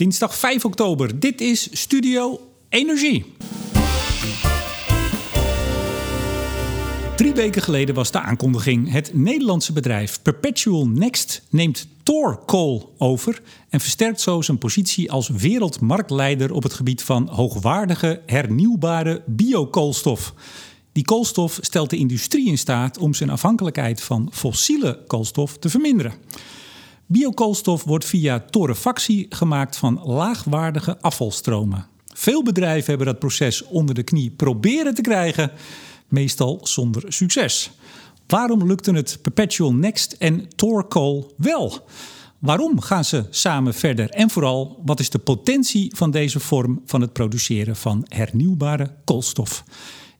Dinsdag 5 oktober. Dit is Studio Energie. Drie weken geleden was de aankondiging. Het Nederlandse bedrijf Perpetual Next neemt Torcoal over en versterkt zo zijn positie als wereldmarktleider op het gebied van hoogwaardige hernieuwbare biokoolstof. Die koolstof stelt de industrie in staat om zijn afhankelijkheid van fossiele koolstof te verminderen. Biokoolstof wordt via torrefactie gemaakt van laagwaardige afvalstromen. Veel bedrijven hebben dat proces onder de knie proberen te krijgen, meestal zonder succes. Waarom lukte het Perpetual Next en Torcoal wel? Waarom gaan ze samen verder? En vooral, wat is de potentie van deze vorm van het produceren van hernieuwbare koolstof?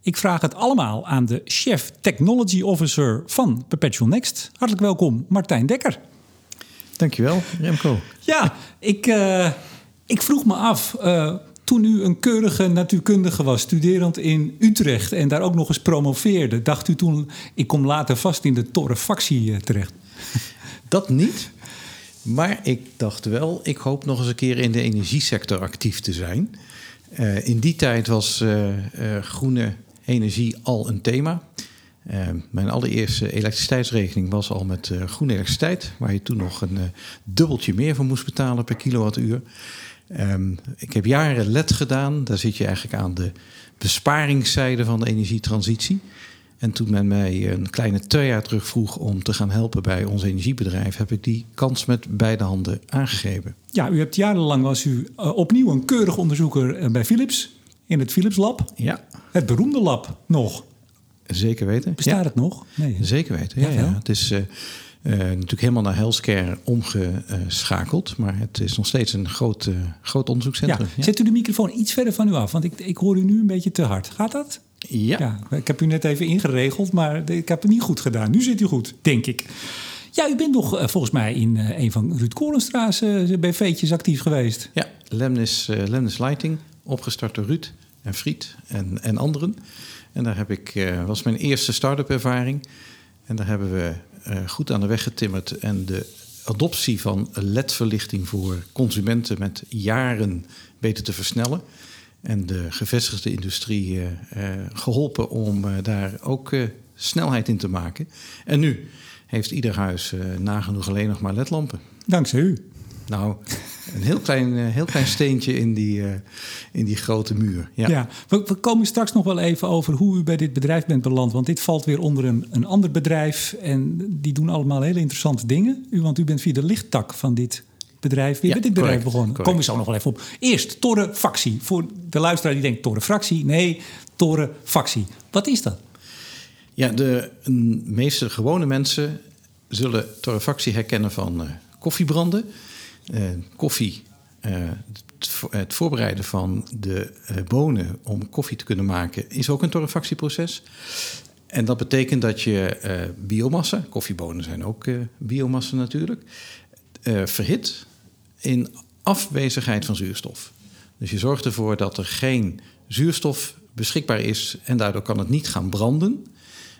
Ik vraag het allemaal aan de Chef Technology Officer van Perpetual Next. Hartelijk welkom, Martijn Dekker. Dankjewel, Remco. Ja, ik, uh, ik vroeg me af, uh, toen u een keurige natuurkundige was, studerend in Utrecht en daar ook nog eens promoveerde, dacht u toen, ik kom later vast in de torrefactie uh, terecht? Dat niet. Maar ik dacht wel, ik hoop nog eens een keer in de energiesector actief te zijn. in die tijd was groene energie al een thema. Uh, mijn allereerste elektriciteitsrekening was al met uh, groene elektriciteit, waar je toen nog een uh, dubbeltje meer voor moest betalen per kilowattuur. Um, ik heb jaren LED gedaan, daar zit je eigenlijk aan de besparingszijde van de energietransitie. En toen men mij een kleine twee jaar terug vroeg om te gaan helpen bij ons energiebedrijf, heb ik die kans met beide handen aangegeven. Ja, u hebt jarenlang was u opnieuw een keurig onderzoeker bij Philips in het Philips Lab. Ja. Het beroemde lab nog. Zeker weten. Bestaat ja. het nog? Nee. Zeker weten, ja. ja, ja. Het is uh, uh, natuurlijk helemaal naar healthcare omgeschakeld. Maar het is nog steeds een groot, uh, groot onderzoekscentrum. Ja. Zet u de microfoon iets verder van u af, want ik, ik hoor u nu een beetje te hard. Gaat dat? Ja. Ik heb u net even ingeregeld, maar ik heb het niet goed gedaan. Nu zit u goed, denk ik. Ja, u bent nog volgens mij in een van Ruud Kolenstra's BV'tjes actief geweest. Ja, Lemnis, Lemnis Lighting, opgestart door Ruud en Friet en, en anderen. En daar heb ik, uh, was mijn eerste start-up ervaring. En daar hebben we uh, goed aan de weg getimmerd. En de adoptie van LED-verlichting voor consumenten met jaren weten te versnellen. En de gevestigde industrie uh, geholpen om daar ook snelheid in te maken. En nu heeft ieder huis nagenoeg alleen nog maar LED-lampen. Dankzij u. Nou, een heel klein, heel klein steentje in die, uh, in die grote muur. Ja, ja we, we, komen straks nog wel even over hoe u bij dit bedrijf bent beland. Want dit valt weer onder een, een ander bedrijf. En die doen allemaal hele interessante dingen. U, want u bent via de lichttak van dit bedrijf weer ja, met dit bedrijf correct, begonnen. Komen we zo nog wel even op. Eerst Torrefactie. Voor de luisteraar die denkt Torrefractie. Nee, Torrefactie. Wat is dat? Ja, de meeste gewone mensen zullen Torrefactie herkennen van uh, koffiebranden. Uh, koffie, uh, het, voorbereiden van de uh, bonen om koffie te kunnen maken, is ook een torrefactieproces. En dat betekent dat je biomassa, koffiebonen zijn ook biomassa natuurlijk, verhit in afwezigheid van zuurstof. Dus je zorgt ervoor dat er geen zuurstof beschikbaar is en daardoor kan het niet gaan branden.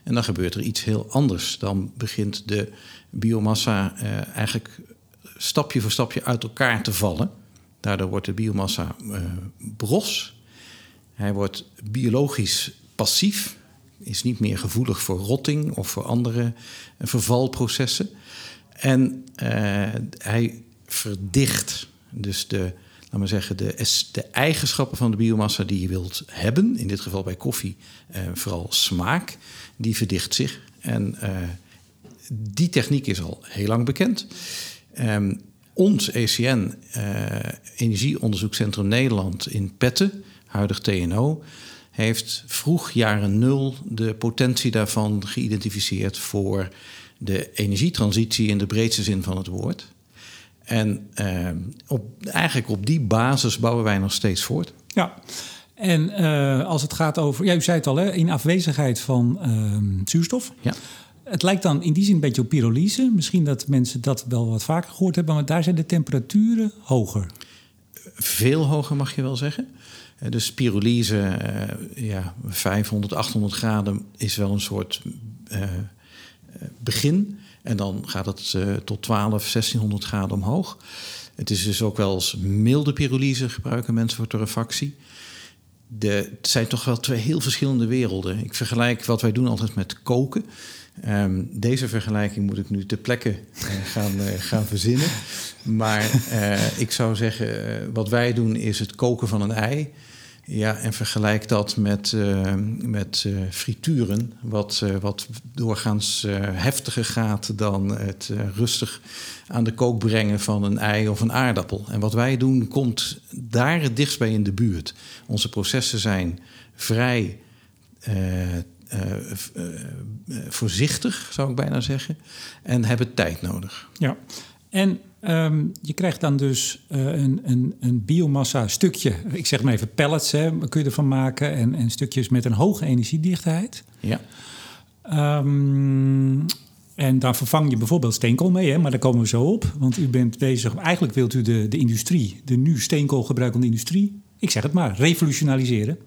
En dan gebeurt er iets heel anders. Dan begint de biomassa eigenlijk stapje voor stapje uit elkaar te vallen. Daardoor wordt de biomassa uh, bros. Hij wordt biologisch passief, is niet meer gevoelig voor rotting of voor andere uh, vervalprocessen. En uh, hij verdicht dus de, laten we zeggen, de, de, eigenschappen van de biomassa die je wilt hebben. In dit geval bij koffie vooral smaak. Die verdicht zich. En die techniek is al heel lang bekend. Um, ons ECN, uh, Energieonderzoekscentrum Nederland in Petten, huidig TNO, heeft vroeg jaren nul de potentie daarvan geïdentificeerd voor de energietransitie in de breedste zin van het woord. En uh, op, eigenlijk op die basis bouwen wij nog steeds voort. Ja, en uh, als het gaat over, ja, u zei het al, hè, in afwezigheid van uh, zuurstof. Ja. Het lijkt dan in die zin een beetje op pyrolyse. Misschien dat mensen dat wel wat vaker gehoord hebben, maar daar zijn de temperaturen hoger. Veel hoger mag je wel zeggen. Dus pyrolyse, uh, ja, 500, 800 graden is wel een soort uh, begin. En dan gaat het tot 12, 1600 graden omhoog. Het is dus ook wel eens milde pyrolyse gebruiken mensen voor torrefactie. De, het zijn toch wel twee heel verschillende werelden. Ik vergelijk wat wij doen altijd met koken. Um, deze vergelijking moet ik nu ter plekke uh, gaan, uh, gaan verzinnen. Maar uh, ik zou zeggen, wat wij doen is het koken van een ei. Ja, en vergelijk dat met, met frituren, wat, wat doorgaans heftiger gaat dan het rustig aan de kook brengen van een ei of een aardappel. En wat wij doen komt daar het dichtst bij in de buurt. Onze processen zijn vrij voorzichtig, zou ik bijna zeggen. En hebben tijd nodig. Ja, en um, je krijgt dan dus een, een, een biomassa stukje, ik zeg maar even pellets, hè, kun je ervan maken. En, en stukjes met een hoge energiedichtheid. Ja. Um, en daar vervang je bijvoorbeeld steenkool mee, hè, maar daar komen we zo op. Want u bent bezig, eigenlijk wilt u de, de industrie, de nu steenkool gebruikende industrie, ik zeg het maar, revolutionaliseren.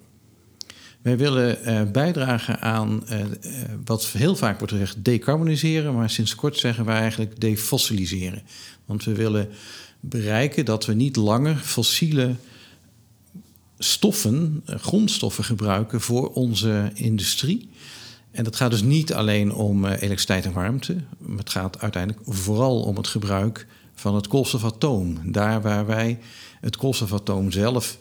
Wij willen uh, bijdragen aan uh, wat heel vaak wordt gezegd decarboniseren, maar sinds kort zeggen wij eigenlijk defossiliseren. Want we willen bereiken dat we niet langer fossiele stoffen, grondstoffen gebruiken voor onze industrie. En dat gaat dus niet alleen om elektriciteit en warmte, het gaat uiteindelijk vooral om het gebruik van het koolstofatoom. Daar waar wij het koolstofatoom zelf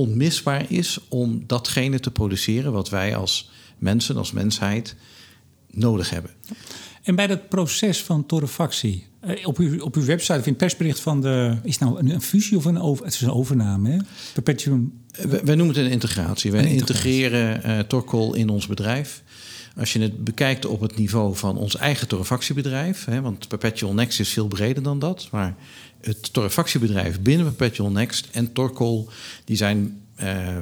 onmisbaar is om datgene te produceren wat wij als mensen, als mensheid nodig hebben. En bij dat proces van torrefactie, eh, op uw, op uw website of in het persbericht van de. Is het nou een, een fusie of een, over, het is een overname? Hè? Perpetuum. Eh, wij, noemen het een integratie. Wij integreren uh, Torkol in ons bedrijf. Als je het bekijkt op het niveau van ons eigen torrefactiebedrijf, hè, want Perpetual Next is veel breder dan dat, maar het torrefactiebedrijf binnen Perpetual Next en Torkol, die zijn uh,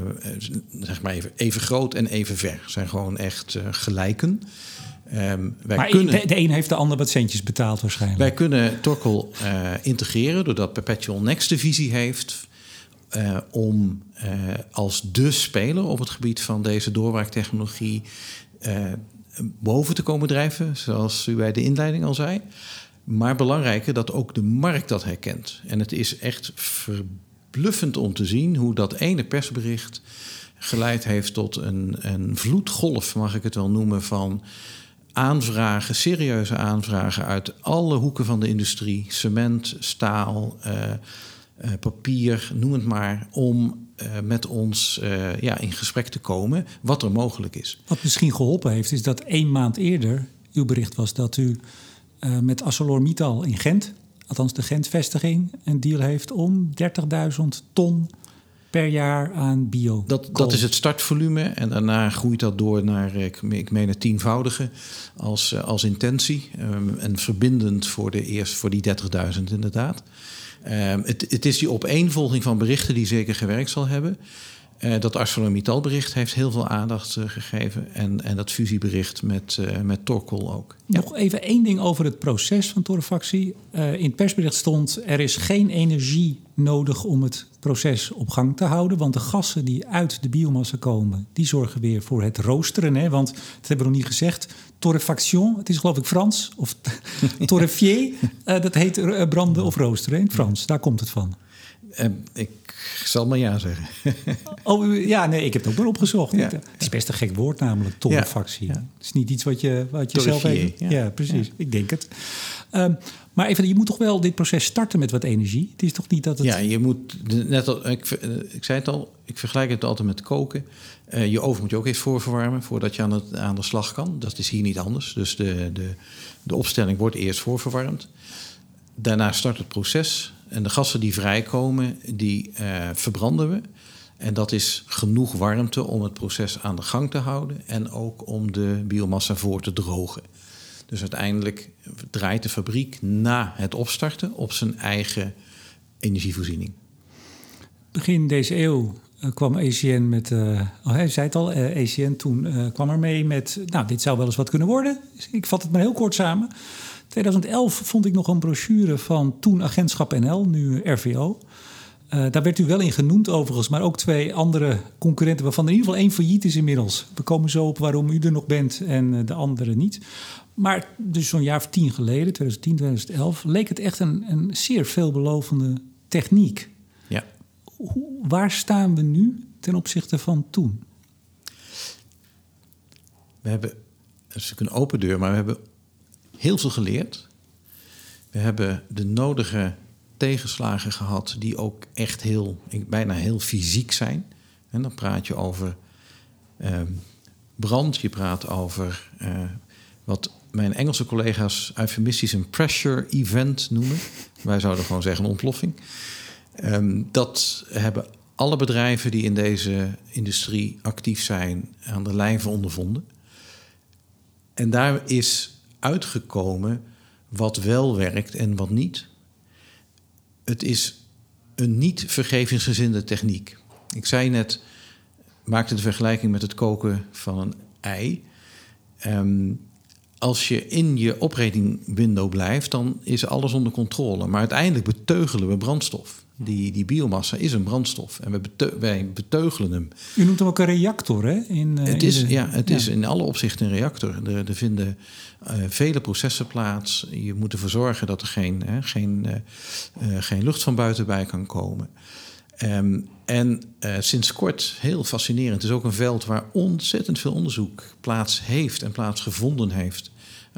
zeg maar even, even groot en even ver. Zijn gewoon echt uh, gelijken. Um, wij maar kunnen, de, de, een heeft de ander wat centjes betaald waarschijnlijk. Wij kunnen Torkol uh, integreren doordat Perpetual Next de visie heeft om als de speler op het gebied van deze doorbraaktechnologie boven te komen drijven, zoals u bij de inleiding al zei. Maar belangrijker dat ook de markt dat herkent. En het is echt verbluffend om te zien hoe dat ene persbericht geleid heeft tot een, een vloedgolf, mag ik het wel noemen, van aanvragen, serieuze aanvragen uit alle hoeken van de industrie: cement, staal, uh, uh, papier, noem het maar, om uh, met ons ja, in gesprek te komen wat er mogelijk is. Wat misschien geholpen heeft, is dat één maand eerder uw bericht was dat u uh, met ArcelorMittal in Gent, althans de Gent-vestiging, een deal heeft om 30.000 ton per jaar aan bio. Dat, dat is het startvolume en daarna groeit dat door naar, ik, ik meen het tienvoudige als, eh, als intentie. Um, en verbindend voor, de eerst, voor die 30.000 inderdaad. Um, het, het is die opeenvolging van berichten die zeker gewerkt zal hebben. Uh, dat ArcelorMittal-bericht heeft heel veel aandacht uh, gegeven. En, en dat fusiebericht met, uh, met Torkol ook. Nog even één ding over het proces van torrefactie. in het persbericht stond... er is geen energie nodig om het proces op gang te houden. Want de gassen die uit de biomassa komen... die zorgen weer voor het roosteren. Hè? Want, dat hebben we nog niet gezegd... torrefaction, het is geloof ik Frans. Of torrefier, dat heet branden of roosteren in het Frans. Daar komt het van. Ik zal maar ja zeggen. oh ja, nee, ik heb het ook maar opgezocht. Ja. Het is best een gek woord, namelijk torrefactie. Ja. Het is niet iets wat je, wat je zelf weet. Ja. precies. Ik denk het. Um, maar even, je moet toch wel dit proces starten met wat energie? Het is toch niet dat het... Ja, je moet, net al, ik, ik zei het al, ik vergelijk het altijd met koken. Uh, je oven moet je ook even voorverwarmen voordat je aan, het, aan de slag kan. Dat is hier niet anders. Dus de, de, de opstelling wordt eerst voorverwarmd. Daarna start het proces. En de gassen die vrijkomen, die uh, verbranden we. En dat is genoeg warmte om het proces aan de gang te houden en ook om de biomassa voor te drogen. Dus uiteindelijk draait de fabriek na het opstarten op zijn eigen energievoorziening. Begin deze eeuw uh, kwam ECN met, uh, hij zei het al, uh, ECN toen kwam er mee met, nou, dit zou wel eens wat kunnen worden. Ik vat het maar heel kort samen. 2011 vond ik nog een brochure van toen Agentschap NL, nu RVO. Uh, daar werd u wel in genoemd overigens, maar ook twee andere concurrenten, waarvan er in ieder geval één failliet is inmiddels. We komen zo op waarom u er nog bent en uh, de andere niet. Maar dus zo'n jaar of tien geleden, 2010, 2011, leek het echt een, een zeer veelbelovende techniek. Ja. Hoe, waar staan we nu ten opzichte van toen? We hebben, dat is natuurlijk een open deur, maar we hebben heel veel geleerd. We hebben de nodige tegenslagen gehad die ook echt heel, bijna heel fysiek zijn. En dan praat je over uh, brand, je praat over uh, wat mijn Engelse collega's eufemistisch een pressure event noemen. Wij zouden gewoon zeggen een ontploffing. Um, dat hebben alle bedrijven die in deze industrie actief zijn aan de lijve ondervonden. En daar is uitgekomen wat wel werkt en wat niet. Het is een niet vergevingsgezinde techniek. Ik zei net, maakte de vergelijking met het koken van een ei. Um, als je in je operating window blijft, dan is alles onder controle. Maar uiteindelijk beteugelen we brandstof. Die, die biomassa is een brandstof en we wij beteugelen hem. U noemt hem ook een reactor, hè? In, uh, het is, ja, het is in alle opzichten een reactor. Er, er vinden uh, vele processen plaats. Je moet ervoor zorgen dat er geen, hè, geen, uh, geen lucht van buiten bij kan komen. Um, en sinds kort, heel fascinerend, het is ook een veld waar ontzettend veel onderzoek plaats heeft en plaatsgevonden heeft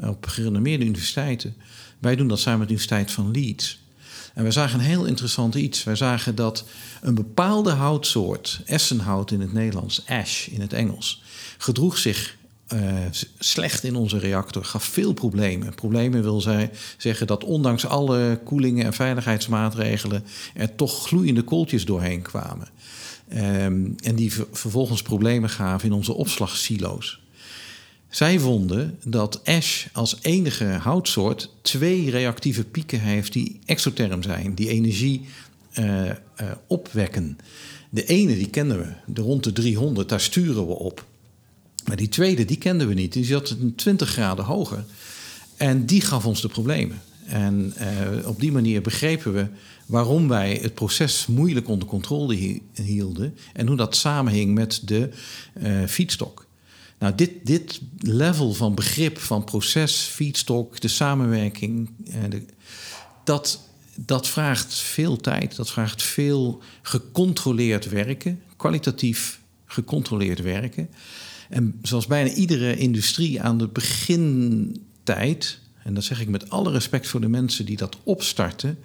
op gerenommeerde universiteiten. Wij doen dat samen met de Universiteit van Leeds. En we zagen een heel interessant iets. Wij zagen dat een bepaalde houtsoort, essenhout in het Nederlands, ash in het Engels, gedroeg zich uh, slecht in onze reactor, gaf veel problemen. Problemen wil zij zeggen dat ondanks alle koelingen en veiligheidsmaatregelen er toch gloeiende kooltjes doorheen kwamen. Um, en die vervolgens problemen gaven in onze opslagsilo's. Zij vonden dat ash als enige houtsoort twee reactieve pieken heeft die exotherm zijn, die energie uh, uh, opwekken. De ene die kennen we, de rond de 300, daar sturen we op. Maar die tweede, die kenden we niet. Die zat 20 graden hoger. En die gaf ons de problemen. En uh, op die manier begrepen we waarom wij het proces moeilijk onder controle hielden en hoe dat samenhing met de feedstock. Nou, dit, dit level van begrip van proces, feedstock, de samenwerking, de, dat, dat vraagt veel tijd, dat vraagt veel gecontroleerd werken, kwalitatief gecontroleerd werken. En zoals bijna iedere industrie aan de begintijd, en dat zeg ik met alle respect voor de mensen die dat opstarten,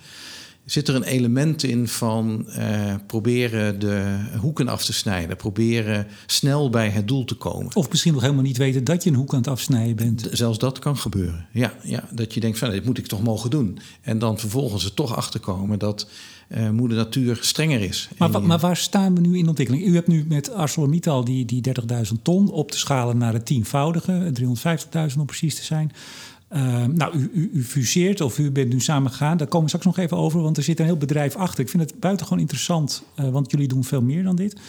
zit er een element in van uh, proberen de hoeken af te snijden. Proberen snel bij het doel te komen. Of misschien nog helemaal niet weten dat je een hoek aan het afsnijden bent. Zelfs dat kan gebeuren. Ja, ja dat je denkt van dit moet ik toch mogen doen. En dan vervolgens er toch achterkomen dat uh, moeder natuur strenger is. Maar, maar, waar staan we nu in ontwikkeling? U hebt nu met ArcelorMittal die, die 30.000 ton op te schalen naar het tienvoudige, 350.000 om precies te zijn. Uh, nou, u, u, fuseert of u bent nu samengegaan. Daar komen we straks nog even over, want er zit een heel bedrijf achter. Ik vind het buitengewoon interessant, uh, want jullie doen veel meer dan dit.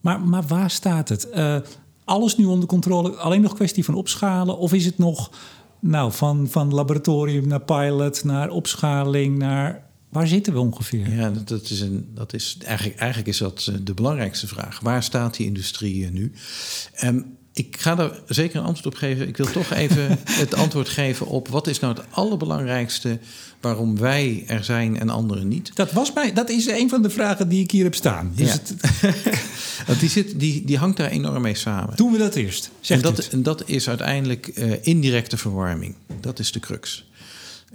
Maar, maar waar staat het? Uh, alles nu onder controle, alleen nog kwestie van opschalen? Of is het nog nou, van, van laboratorium naar pilot, naar opschaling, naar Waar zitten we ongeveer? Ja, dat is, een, dat is eigenlijk, eigenlijk is dat de belangrijkste vraag. Waar staat die industrie nu? Um, ik ga daar zeker een antwoord op geven. Ik wil toch even het antwoord geven op wat is nou het allerbelangrijkste waarom wij er zijn en anderen niet. Dat, was mij, dat is een van de vragen die ik hier heb staan. Ja. het... die, zit, die, die hangt daar enorm mee samen. Doen we dat eerst? En dat, en dat, is uiteindelijk uh, indirecte verwarming. Dat is de crux.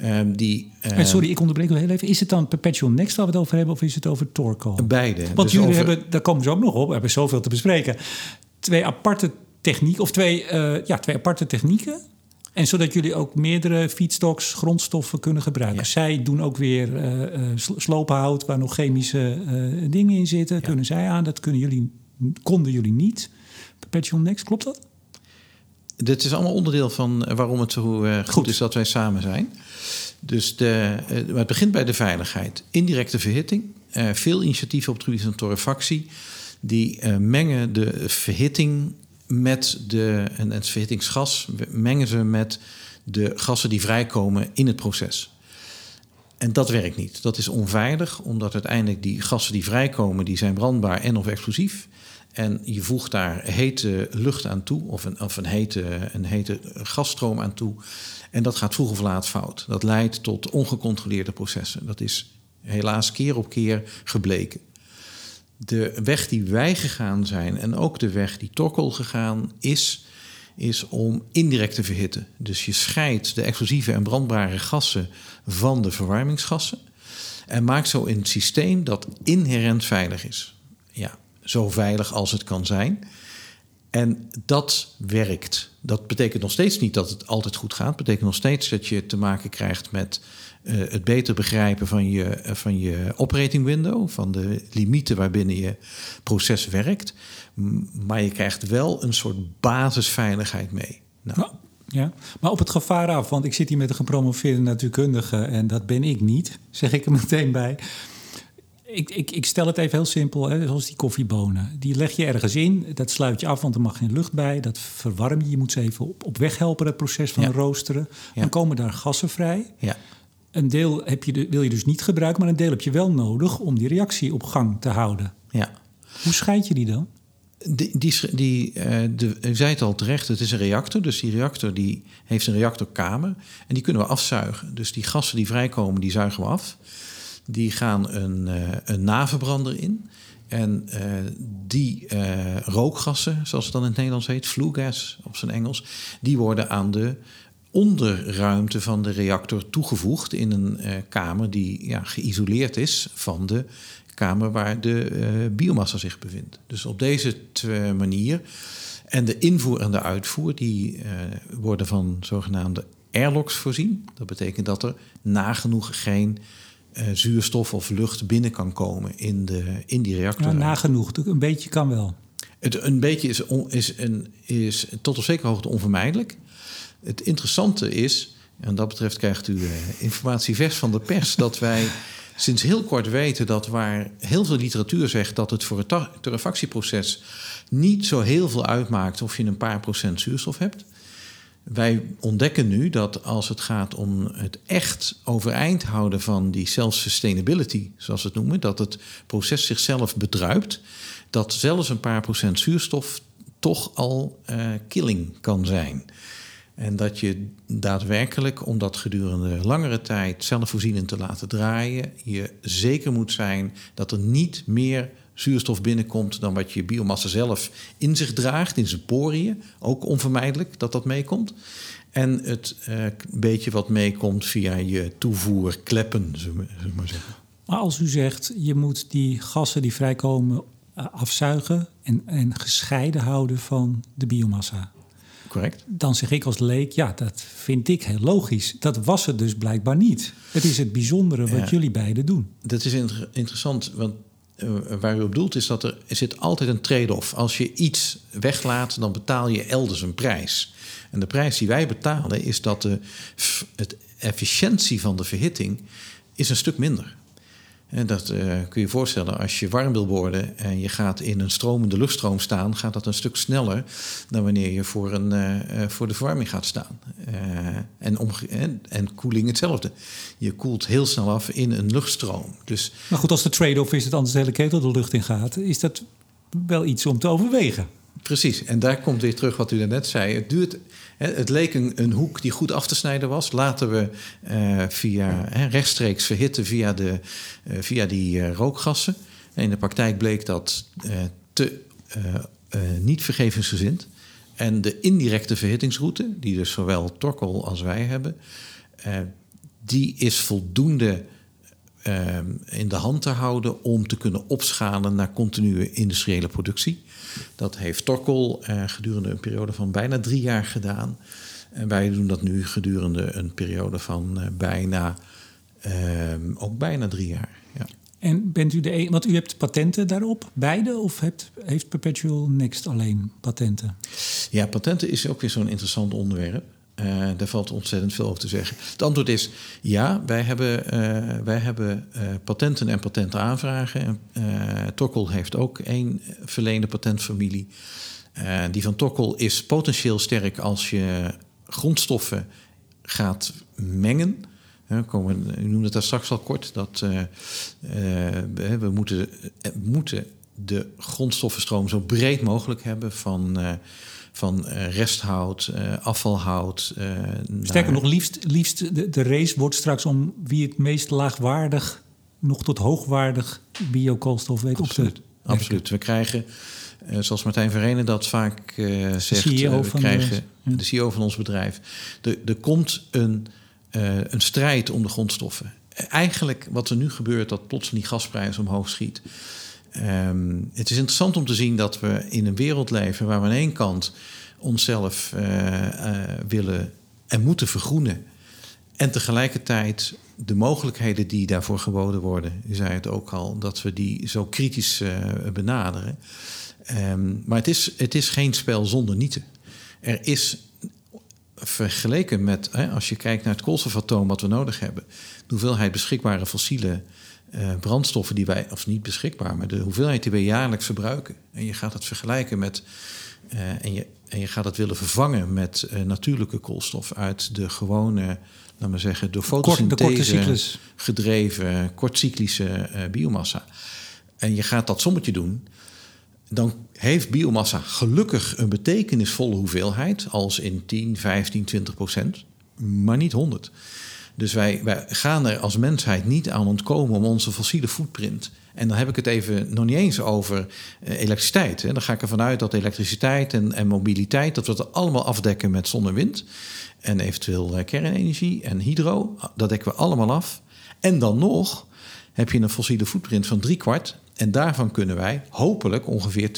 Um, die, um, sorry, ik onderbreek nog heel even. Is het dan Perpetual Next waar we het over hebben of is het over Torco? Beide. Want dus jullie over... hebben, daar komen ze ook nog op, we hebben zoveel te bespreken. Twee aparte techniek, of twee, uh, ja, twee aparte technieken. En zodat jullie ook meerdere feedstocks, grondstoffen kunnen gebruiken. Ja. Zij doen ook weer uh, sloophout waar nog chemische dingen in zitten. Ja. Kunnen zij aan, dat kunnen jullie, konden jullie niet. Perpetual Next, klopt dat? Dit is allemaal onderdeel van waarom het zo goed, goed, is dat wij samen zijn. Dus de, het begint bij de veiligheid. Indirecte verhitting. veel initiatieven op het gebied van torrefactie. Die mengen de verhitting met de, en het verhittingsgas mengen ze met de gassen die vrijkomen in het proces. en dat werkt niet. Dat is onveilig, omdat uiteindelijk die gassen die vrijkomen, die zijn brandbaar en of explosief. En je voegt daar hete lucht aan toe, of een, of een, hete, een hete gasstroom aan toe. En dat gaat vroeg of laat fout. Dat leidt tot ongecontroleerde processen. Dat is helaas keer op keer gebleken. De weg die wij gegaan zijn en ook de weg die Tokkel gegaan is, is om indirect te verhitten. Dus je scheidt de explosieve en brandbare gassen van de verwarmingsgassen en maakt zo een systeem dat inherent veilig is. Ja, zo veilig als het kan zijn. En dat werkt. Dat betekent nog steeds niet dat het altijd goed gaat. Dat betekent nog steeds dat je te maken krijgt met uh, het beter begrijpen van je, uh, van je operating window, van de limieten waarbinnen je proces werkt. Maar je krijgt wel een soort basisveiligheid mee. Nou. Ja, maar op het gevaar af, want ik zit hier met een gepromoveerde natuurkundige en dat ben ik niet, zeg ik er meteen bij ik, ik, ik stel het even heel simpel, hè, zoals die koffiebonen. Die leg je ergens in, dat sluit je af, want er mag geen lucht bij. Dat verwarm je, je moet ze even op, op weg helpen, het proces van roosteren. Dan komen daar gassen vrij. Ja. Een deel heb je, wil je dus niet gebruiken, maar een deel heb je wel nodig om die reactie op gang te houden. Ja. Hoe scheid je die dan? Die, die, die, uh, de, zei het al terecht, het is een reactor. Dus die reactor die heeft een reactorkamer. En die kunnen we afzuigen. Dus die gassen die vrijkomen, die zuigen we af. Die gaan een, uh, een naverbrander in. En uh, die rookgassen, zoals het dan in het Nederlands heet, flue gas op zijn Engels, die worden aan de onderruimte van de reactor toegevoegd in een uh, kamer die ja, geïsoleerd is van de kamer waar de biomassa zich bevindt. Dus op deze manier. En de invoer en de uitvoer, die worden van zogenaamde airlocks voorzien. Dat betekent dat er nagenoeg geen zuurstof of lucht binnen kan komen in, de, in die reactor. Ja, nagenoeg, een beetje kan wel. Het, een beetje is, on, is, een, is tot op zekere hoogte onvermijdelijk. Het interessante is, en dat betreft krijgt u uh, informatie vers van de pers, dat wij sinds heel kort weten dat waar heel veel literatuur zegt dat het voor het torrefactieproces niet zo heel veel uitmaakt of je een paar procent zuurstof hebt. Wij ontdekken nu dat als het gaat om het echt overeind houden van die self-sustainability, zoals we het noemen, dat het proces zichzelf bedruipt, dat zelfs een paar procent zuurstof toch al uh, killing kan zijn. En dat je daadwerkelijk, om dat gedurende langere tijd zelfvoorzienend te laten draaien, je zeker moet zijn dat er niet meer zuurstof binnenkomt dan wat je biomassa zelf in zich draagt, in zijn poriën. Ook onvermijdelijk dat dat meekomt. En het uh, beetje wat meekomt via je toevoerkleppen, zullen we maar zeggen. Maar als u zegt, je moet die gassen die vrijkomen uh, afzuigen en, en gescheiden houden van de biomassa. Correct. Dan zeg ik als leek, ja, dat vind ik heel logisch. Dat was het dus blijkbaar niet. Het is het bijzondere wat ja, jullie beiden doen. Dat is inter interessant, want uh, waar u op doelt is dat er, er zit altijd een trade-off. Als je iets weglaat, dan betaal je elders een prijs. En de prijs die wij betalen is dat de het efficiëntie van de verhitting is een stuk minder. En dat uh, kun je je voorstellen, als je warm wil worden en je gaat in een stromende luchtstroom staan, gaat dat een stuk sneller dan wanneer je voor, een, uh, voor de verwarming gaat staan. Uh, en, en, en koeling hetzelfde. Je koelt heel snel af in een luchtstroom. Dus, maar goed, als de trade-off is dat anders de hele ketel de lucht in gaat, is dat wel iets om te overwegen. Precies, en daar komt weer terug wat u net zei. Het duurt het leek een, een, hoek die goed af te snijden was. Laten we uh, via, rechtstreeks verhitten via, de, uh, via die uh, rookgassen. En in de praktijk bleek dat te niet vergevingsgezind. En de indirecte verhittingsroute, die dus zowel Torkel als wij hebben, die is voldoende in de hand te houden om te kunnen opschalen naar continue industriële productie. Dat heeft Torkel uh, gedurende een periode van bijna drie jaar gedaan. En wij doen dat nu gedurende een periode van uh, bijna, uh, ook bijna drie jaar. Ja. En bent u de een, want u hebt patenten daarop, beide, of hebt, heeft Perpetual Next alleen patenten? Ja, patenten is ook weer zo'n interessant onderwerp. Uh, daar valt ontzettend veel over te zeggen. Het antwoord is ja, wij hebben, uh, wij hebben uh, patenten en patentenaanvragen. Tokkel heeft ook één verleende patentfamilie. die van Tokkel is potentieel sterk als je grondstoffen gaat mengen. U noemde daar straks al kort, dat we moeten, moeten de grondstoffenstroom zo breed mogelijk hebben van, van resthout, afvalhout. Sterker nog, liefst, liefst de, de race wordt straks om wie het meest laagwaardig, nog tot hoogwaardig biokoolstof weet Absoluut. op te Absoluut. We krijgen, zoals Martijn Verenen dat vaak zegt, CEO we krijgen de, de CEO van ons bedrijf. Er, er komt een een strijd om de grondstoffen. Eigenlijk wat er nu gebeurt, dat plotseling die gasprijs omhoog schiet. Um, het is interessant om te zien dat we in een wereld leven waar we aan één kant onszelf uh, uh, willen en moeten vergroenen. En tegelijkertijd de mogelijkheden die daarvoor geboden worden, u zei het ook al, dat we die zo kritisch uh, benaderen. Um, maar het is, het is geen spel zonder nieten. Er is vergeleken met, hè, als je kijkt naar het koolstofatoom wat we nodig hebben, de hoeveelheid beschikbare fossiele brandstoffen die wij, of niet beschikbaar, maar de hoeveelheid die wij jaarlijks verbruiken. En je gaat het vergelijken met, uh, en, je, en je gaat het willen vervangen met uh, natuurlijke koolstof uit de gewone, laten we zeggen, door fotosynthese gedreven, kortcyclische biomassa. En je gaat dat sommetje doen dan heeft biomassa gelukkig een betekenisvolle hoeveelheid, als in 10, 15, 20 procent, maar niet 100. Dus wij, wij gaan er als mensheid niet aan ontkomen om onze fossiele footprint. En dan heb ik het even nog niet eens over uh, elektriciteit. Hè. Dan ga ik ervan uit dat elektriciteit en, en mobiliteit, dat we dat allemaal afdekken met zon en wind. En eventueel uh, kernenergie en hydro. Dat dekken we allemaal af. En dan nog heb je een fossiele footprint van drie kwart. En daarvan kunnen wij hopelijk ongeveer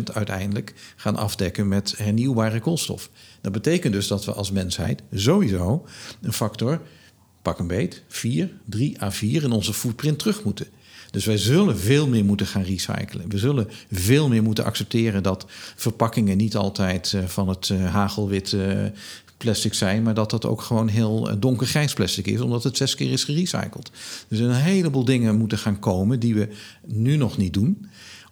20% uiteindelijk gaan afdekken met hernieuwbare koolstof. Dat betekent dus dat we als mensheid sowieso een factor, pak een beet, 4, 3 à 4 in onze footprint terug moeten. Dus wij zullen veel meer moeten gaan recyclen. We zullen veel meer moeten accepteren dat verpakkingen niet altijd eh, van het eh, hagelwit plastic zijn, maar dat dat ook gewoon heel eh, donkergrijs plastic is, omdat het zes keer is gerecycled. Dus een heleboel dingen moeten gaan komen die we nu nog niet doen,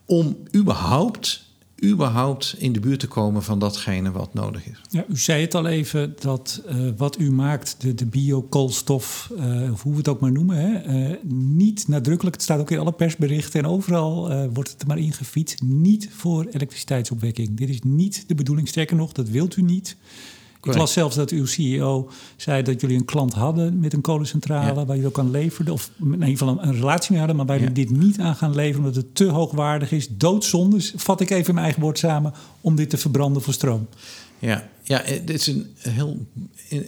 om überhaupt überhaupt in de buurt te komen van datgene wat nodig is. Ja, u zei het al even, dat uh, wat u maakt, de, de biokoolstof, uh, of hoe we het ook maar noemen, hè, uh, niet nadrukkelijk, het staat ook in alle persberichten en overal wordt het er maar ingefiet, niet voor elektriciteitsopwekking. Dit is niet de bedoeling, sterker nog, dat wilt u niet. Ik las zelfs dat uw CEO zei dat jullie een klant hadden met een kolencentrale... waar jullie ook aan leverden, of in ieder geval een, relatie mee hadden... maar waar jullie dit niet aan gaan leveren omdat het te hoogwaardig is. Doodzonde, vat ik even in mijn eigen woord samen, om dit te verbranden voor stroom. Ja, ja eh, dit is een heel. Uh,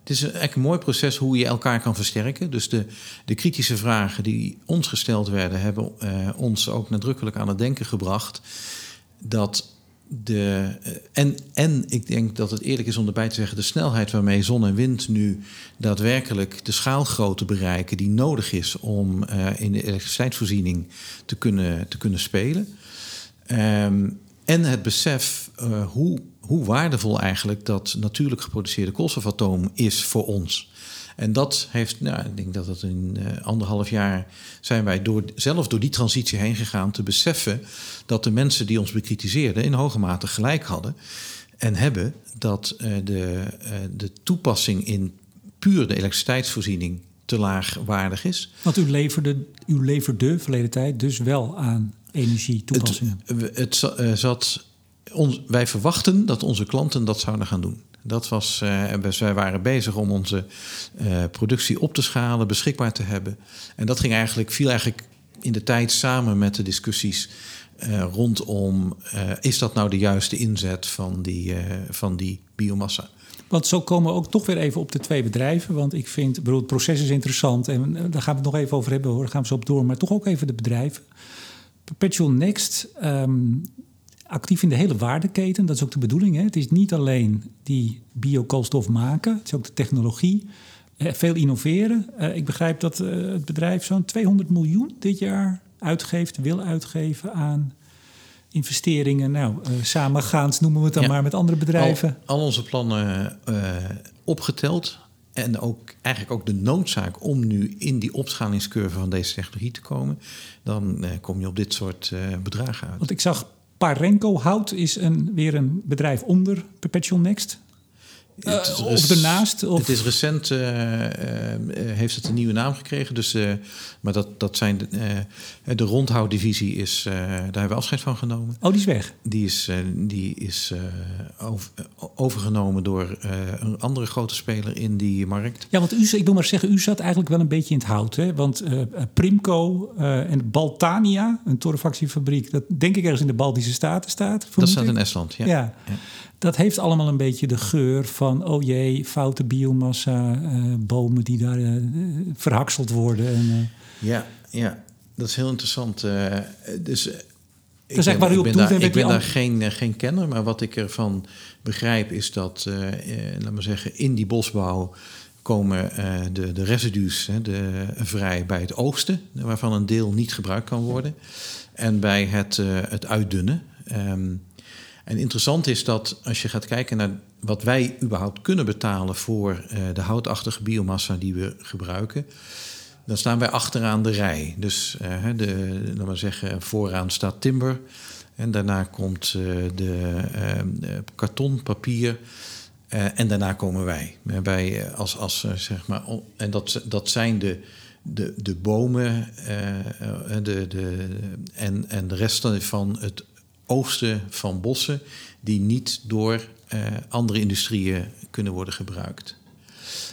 het is eigenlijk een mooi proces hoe je elkaar kan versterken. Dus de, de kritische vragen die ons gesteld werden, hebben uh, ons ook nadrukkelijk aan het denken gebracht. Dat de, eh, en, en ik denk dat het eerlijk is om erbij te zeggen, de snelheid waarmee zon en wind nu daadwerkelijk de schaalgrootte bereiken die nodig is om uh, in de elektriciteitsvoorziening te kunnen, te kunnen spelen. Um, en het besef uh, hoe, hoe waardevol eigenlijk dat natuurlijk geproduceerde koolstofatoom is voor ons. En dat heeft, nou, ik denk dat het in uh, anderhalf jaar zijn wij door, zelf door die transitie heen gegaan te beseffen dat de mensen die ons bekritiseerden in hoge mate gelijk hadden en hebben dat uh, de, uh, de toepassing in puur de elektriciteitsvoorziening te laagwaardig is. Want u leverde, u leverde verleden tijd dus wel aan energietoepassingen. Het, het zat, ons, wij verwachten dat onze klanten dat zouden gaan doen. Dat was, uh, wij waren bezig om onze uh, productie op te schalen, beschikbaar te hebben. En dat ging eigenlijk, viel eigenlijk in de tijd samen met de discussies uh, rondom... is dat nou de juiste inzet van die, van die biomassa? Want zo komen we ook toch weer even op de twee bedrijven. Want ik vind, bedoel, het proces is interessant. En daar gaan we het nog even over hebben hoor. Gaan we zo op door. Maar toch ook even de bedrijven. Perpetual Next... Um, actief in de hele waardeketen. Dat is ook de bedoeling. Hè? Het is niet alleen die biokoolstof maken, het is ook de technologie. Eh, veel innoveren. Uh, ik begrijp dat uh, het bedrijf zo'n 200 miljoen dit jaar uitgeeft, wil uitgeven aan investeringen. Nou, samengaand noemen we het dan ja. maar met andere bedrijven. Al, al onze plannen opgeteld. En ook eigenlijk ook de noodzaak om nu in die opschalingscurve van deze technologie te komen. Dan kom je op dit soort bedragen uit. Want ik zag Parenco Hout is een, weer een bedrijf onder Perpetual Next. Uh, of ernaast? Of? Het is recent, uh, heeft het een nieuwe naam gekregen. Dus, maar dat, dat zijn de, de rondhouddivisie is, daar hebben we afscheid van genomen. Oh, die is weg? Die is, die is over, overgenomen door een andere grote speler in die markt. Ja, want u, ik wil maar zeggen, u zat eigenlijk wel een beetje in het hout. Hè? Want Primco en Baltania, een torrefactiefabriek, dat denk ik ergens in de Baltische Staten staat. Dat staat in Estland, ja. ja. ja dat heeft allemaal een beetje de geur van, oh jee, foute biomassa, uh, bomen die daar uh, verhakseld worden. En, uh... Ja, ja, dat is heel interessant. dus ik ben, waar u op ik ben, daar, ik ben daar geen, geen kenner, maar wat ik ervan begrijp is dat, laat maar zeggen, in die bosbouw komen de, de residu's hè, de, vrij bij het oogsten, waarvan een deel niet gebruikt kan worden. En bij het, het uitdunnen. Um, en interessant is dat als je gaat kijken naar wat wij überhaupt kunnen betalen voor uh, de houtachtige biomassa die we gebruiken, dan staan wij achteraan de rij. Dus uh, de, zeggen, vooraan staat timber. En daarna komt uh, de karton, papier. en daarna komen wij. wij als, als, zeg maar, en dat, dat zijn de, de, de bomen de, de, en, en de rest van het oogsten van bossen die niet door uh, andere industrieën kunnen worden gebruikt.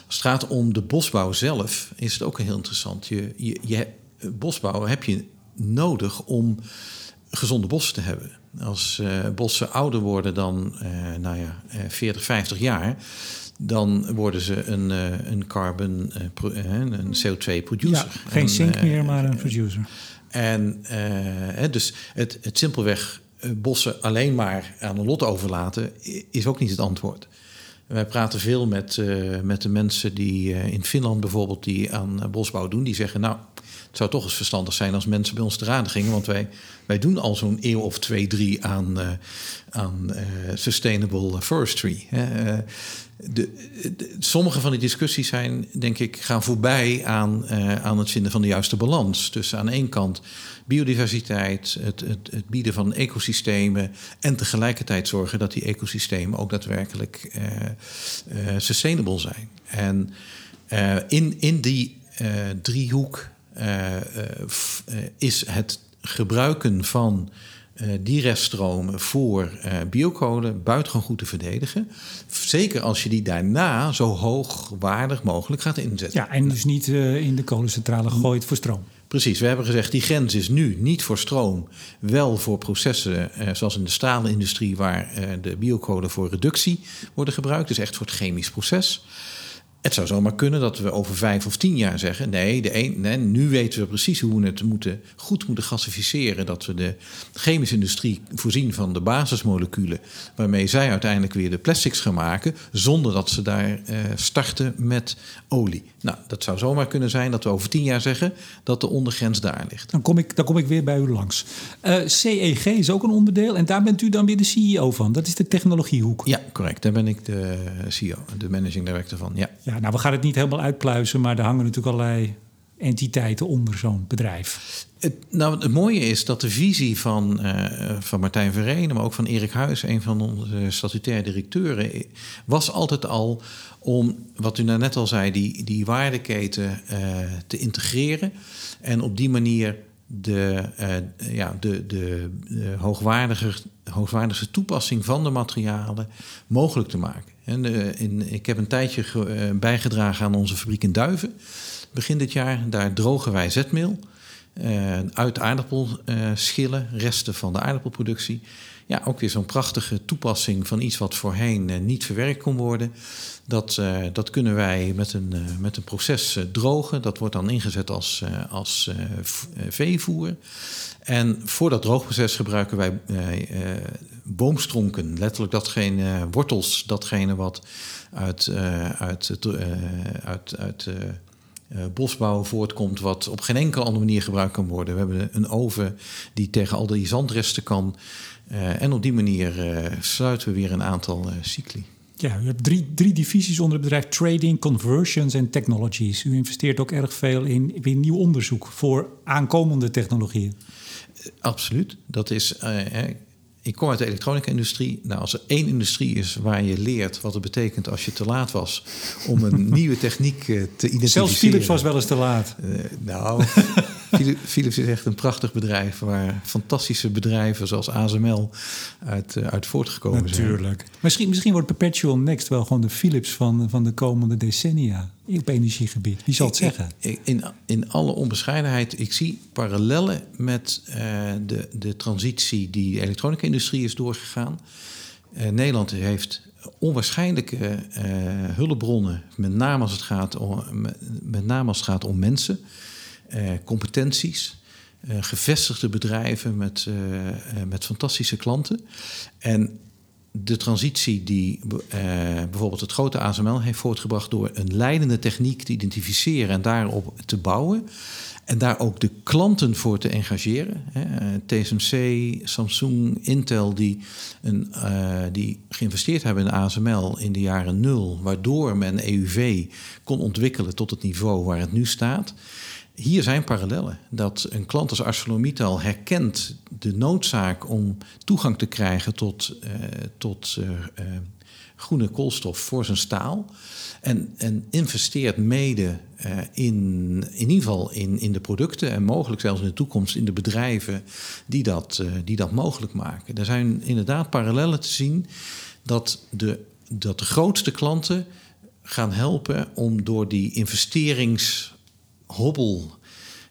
Als het gaat om de bosbouw zelf, is het ook heel interessant. Je, je, je, bosbouw heb je nodig om gezonde bossen te hebben. Als uh, bossen ouder worden dan uh, nou ja, 40, 50 jaar, dan worden ze een, een carbon, een CO2-producer. Ja, geen zink meer, maar een producer. En dus het, het simpelweg eh, bossen alleen maar aan een lot overlaten, is ook niet het antwoord. Wij praten veel met, uh, met de mensen die uh, in Finland bijvoorbeeld die aan bosbouw doen. Die zeggen, nou, het zou toch eens verstandig zijn als mensen bij ons te raden gingen. Want wij, wij doen al zo'n eeuw of twee, drie aan, uh, aan sustainable forestry. Hè. De, de, sommige van die discussies zijn, denk ik, gaan voorbij aan, aan het vinden van de juiste balans. Dus aan één kant biodiversiteit, het, het, het, bieden van ecosystemen en tegelijkertijd zorgen dat die ecosystemen ook daadwerkelijk sustainable zijn. En in, in die driehoek is het gebruiken van die reststromen voor biokolen buitengewoon goed te verdedigen. Zeker als je die daarna zo hoogwaardig mogelijk gaat inzetten. Ja, en dus niet in de kolencentrale gooit voor stroom. Precies, we hebben gezegd die grens is nu niet voor stroom, wel voor processen eh, zoals in de staalindustrie waar eh, de biokolen voor reductie worden gebruikt, dus echt voor het chemisch proces. Het zou zomaar kunnen dat we over vijf of tien jaar zeggen: nee, de een, nee, nu weten we precies hoe we het moeten, goed moeten gasificeren. Dat we de chemische industrie voorzien van de basismoleculen. waarmee zij uiteindelijk weer de plastics gaan maken. zonder dat ze daar uh, starten met olie. Nou, dat zou zomaar kunnen zijn dat we over tien jaar zeggen dat de ondergrens daar ligt. Dan kom ik, dan kom ik weer bij u langs. Uh, eh, CEG is ook een onderdeel en daar bent u dan weer de CEO van. Dat is de technologiehoek. Ja, correct. Daar ben ik de CEO, de managing director van. Ja. ja nou, we gaan het niet helemaal uitpluizen, maar er hangen natuurlijk allerlei entiteiten onder zo'n bedrijf. Het, nou, het mooie is dat de visie van, uh, van Martijn Verrenen, maar ook van Erik Huis, een van onze statutaire directeuren, was altijd al om, wat u nou net al zei, die, die waardeketen uh, te integreren. En op die manier de, uh, ja, de, de, de hoogwaardige, toepassing van de materialen mogelijk te maken. En, in, ik heb een tijdje ge, uh, bijgedragen aan onze fabriek in Duiven. Begin dit jaar, daar drogen wij zetmeel uit aardappelschillen, resten van de aardappelproductie. Ja, ook weer zo'n prachtige toepassing van iets wat voorheen niet verwerkt kon worden. Dat, uh, dat kunnen wij met een, uh, met een proces drogen. Dat wordt dan ingezet als, als veevoer. En voor dat droogproces gebruiken wij boomstronken. Letterlijk datgene, wortels, datgene wat uit, uit, uit, uit bosbouw voortkomt, wat op geen enkele andere manier gebruikt kan worden. We hebben een oven die tegen al die zandresten kan. En op die manier sluiten we weer een aantal cycli. Ja, u hebt drie, drie divisies onder het bedrijf: trading, conversions en technologies. U investeert ook erg veel in, in nieuw onderzoek voor aankomende technologieën. Absoluut. Dat is. Ik kom uit de elektronica-industrie. Nou, als er één industrie is waar je leert wat het betekent als je te laat was om een nieuwe techniek te identificeren. Zelfs Philips was wel eens te laat. Nou, Philips is echt een prachtig bedrijf waar fantastische bedrijven zoals ASML uit, uh, uit voortgekomen Natuurlijk. zijn. Natuurlijk. Misschien, misschien wordt Perpetual Next wel gewoon de Philips van, van de komende decennia op energiegebied. Wie zal het zeggen? In, in alle onbescheidenheid, ik zie parallellen met uh, de, de transitie die de elektronica-industrie is doorgegaan. Uh, Nederland heeft onwaarschijnlijke uh, hulpbronnen, met name als het gaat om, met name als het gaat om mensen. Eh, competenties. Uh, gevestigde bedrijven met, uh, met fantastische klanten. En de transitie die bijvoorbeeld het grote ASML heeft voortgebracht door een leidende techniek te identificeren en daarop te bouwen. En daar ook de klanten voor te engageren. Hè. TSMC, Samsung, Intel, die, een, die geïnvesteerd hebben in ASML in de jaren nul, waardoor men EUV kon ontwikkelen tot het niveau waar het nu staat. Hier zijn parallellen. Dat een klant als ArcelorMittal herkent de noodzaak om toegang te krijgen tot, uh, tot uh, uh, groene koolstof voor zijn staal. En, en investeert mede in, in ieder geval in, in de producten en mogelijk zelfs in de toekomst in de bedrijven die dat, die dat mogelijk maken. Er zijn inderdaad parallellen te zien dat de, dat de grootste klanten gaan helpen om door die investerings hobbel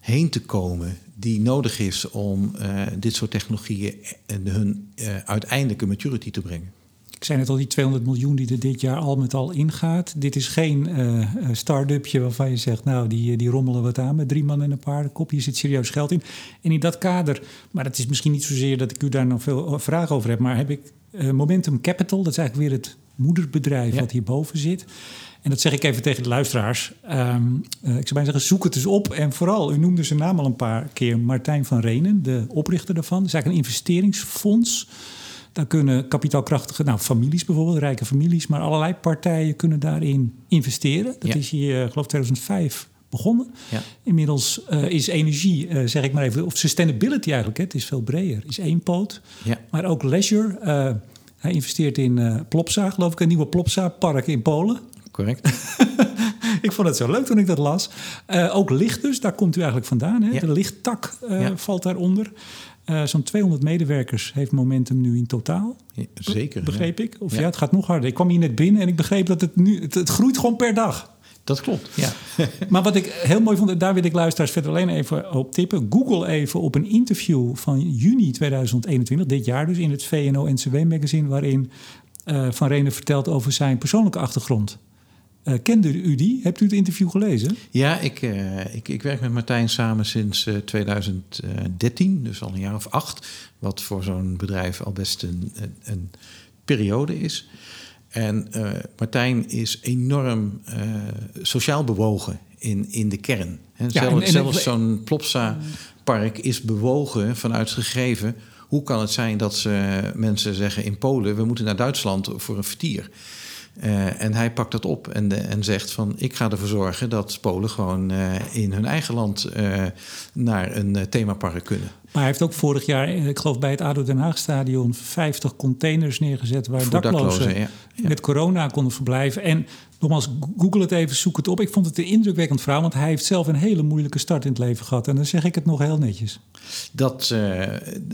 heen te komen die nodig is om uh, dit soort technologieën en hun uh, uiteindelijke maturity te brengen. Ik zei net al, die 200 miljoen die er dit jaar al met al ingaat. Dit is geen uh, start-upje waarvan je zegt, nou, die, die rommelen wat aan met drie man en een paardenkop. Hier zit serieus geld in. En in dat kader, maar het is misschien niet zozeer dat ik u daar nog veel vragen over heb, maar heb ik Momentum Capital, dat is eigenlijk weer het moederbedrijf ja. wat hierboven zit. En dat zeg ik even tegen de luisteraars. Um, uh, ik zou bijna zeggen, zoek het eens op. En vooral, u noemde zijn naam al een paar keer, Martijn van Renen, de oprichter daarvan. Het is eigenlijk een investeringsfonds. Daar kunnen kapitaalkrachtige, nou families bijvoorbeeld, rijke families, maar allerlei partijen kunnen daarin investeren. Dat ja. is hier, uh, geloof 2005 begonnen. Ja. Inmiddels uh, is energie, uh, zeg ik maar even, of sustainability eigenlijk, hè, het is veel breder, is één poot. Ja. Maar ook leisure. Uh, hij investeert in Plopsa, geloof ik, een nieuwe Plopsa-park in Polen correct. ik vond het zo leuk toen ik dat las. Uh, ook licht dus, daar komt u eigenlijk vandaan. Hè? Ja. De lichttak uh, ja. valt daaronder. Uh, Zo'n 200 medewerkers heeft Momentum nu in totaal. Ja, zeker. Begreep ik? Of ja. het gaat nog harder. Ik kwam hier net binnen en ik begreep dat het nu... Het, het groeit gewoon per dag. Dat klopt, ja. maar wat ik heel mooi vond, daar wil ik luisteraars verder alleen even op tippen. Google even op een interview van juni 2021, dit jaar dus, in het VNO-NCW-magazine... waarin uh, Van Renen vertelt over zijn persoonlijke achtergrond. Uh, kende u die? Hebt u het interview gelezen? Ja, ik, uh, ik, ik, werk met Martijn samen sinds uh, 2013, dus al een jaar of acht. Wat voor zo'n bedrijf al best een, een, een periode is. En Martijn is enorm sociaal bewogen in, in de kern. He, ja, zelfs, zelfs zo'n Plopsa-park is bewogen vanuit gegeven... hoe kan het zijn dat ze, mensen zeggen in Polen... we moeten naar Duitsland voor een vertier... Uh, en hij pakt dat op en, de, en zegt van ik ga ervoor zorgen dat Polen gewoon uh, in hun eigen land uh, naar een themapark kunnen. Maar hij heeft ook vorig jaar, ik geloof bij het ADO Den Haag stadion, 50 containers neergezet waar daklozen, daklozen ja. Ja. met corona konden verblijven. En nogmaals, google het even, zoek het op. Ik vond het een indrukwekkend verhaal, want hij heeft zelf een hele moeilijke start in het leven gehad. En dan zeg ik het nog heel netjes. Dat,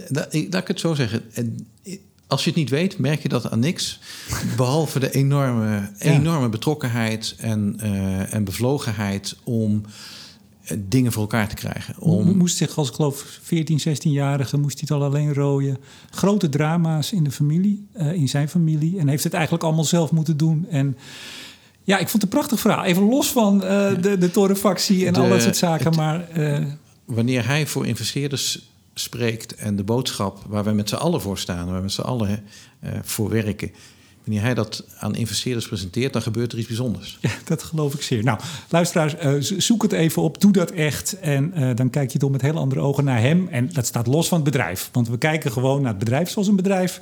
dat, laat ik het zo zeggen als je het niet weet, merk je dat aan niks. Behalve de enorme, enorme betrokkenheid en, uh, en bevlogenheid om eh, dingen voor elkaar te krijgen. Om... Moest zich als, ik geloof, 14, 16-jarige, moest hij het al alleen rooien. Grote drama's in de familie, uh, in zijn familie. En heeft het eigenlijk allemaal zelf moeten doen. En ja, ik vond het een prachtig verhaal. Even los van de, de torenfactie en de, al dat soort zaken. Het, maar, wanneer hij voor investeerders spreekt en de boodschap waar we met z'n allen voor staan, waar we met z'n allen uh, voor werken. Wanneer hij dat aan investeerders presenteert, dan gebeurt er iets bijzonders. Ja, dat geloof ik zeer. Nou, luisteraars, uh, zoek het even op, doe dat echt. En uh, dan kijk je toch met heel andere ogen naar hem. En dat staat los van het bedrijf. Want we kijken gewoon naar het bedrijf zoals een bedrijf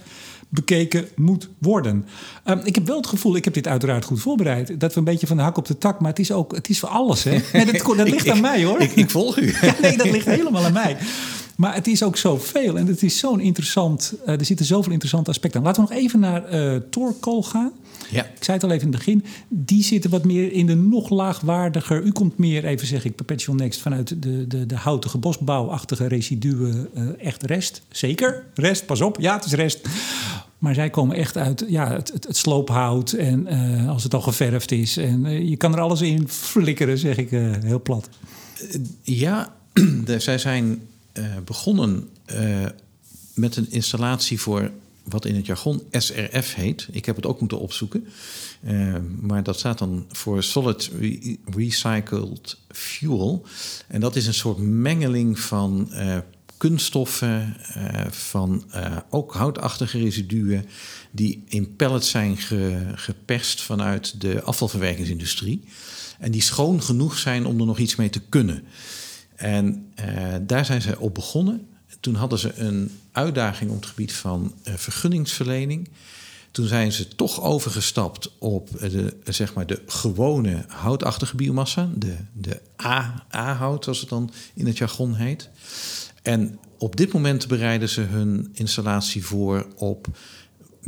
bekeken moet worden. Um, ik heb wel het gevoel, ik heb dit uiteraard goed voorbereid, dat we een beetje van de hak op de tak, maar het is ook, het is voor alles. Hè? Nee, dat, dat ligt ik, aan mij hoor. Ik, ik volg u. Ja, nee, dat ligt helemaal aan mij. Maar het is ook zoveel en het is zo'n interessant. Uh, er zitten zoveel interessante aspecten aan. Laten we nog even naar uh, Torkool gaan. Ja. Ik zei het al even in het begin. Die zitten wat meer in de nog laagwaardiger. U komt meer, even zeg ik, Perpetual Next vanuit de, de, de houtige bosbouwachtige residuen. Uh, echt rest. Zeker, rest, pas op. Ja, het is rest. Maar zij komen echt uit ja, het, het, het sloophout en uh, als het al geverfd is. En uh, je kan er alles in flikkeren, zeg ik uh, heel plat. Ja, de, zij zijn begonnen met een installatie voor wat in het jargon SRF heet. Ik heb het ook moeten opzoeken. maar dat staat dan voor Solid Re Recycled Fuel. En dat is een soort mengeling van kunststoffen, uh, van uh, ook houtachtige residuen, die in pellets zijn ge, geperst vanuit de afvalverwerkingsindustrie. En die schoon genoeg zijn om er nog iets mee te kunnen. En uh, daar zijn ze op begonnen. Toen hadden ze een uitdaging op het gebied van vergunningsverlening. Toen zijn ze toch overgestapt op de, zeg maar de gewone houtachtige biomassa, de, de A-hout, zoals het dan in het jargon heet. En op dit moment bereiden ze hun installatie voor op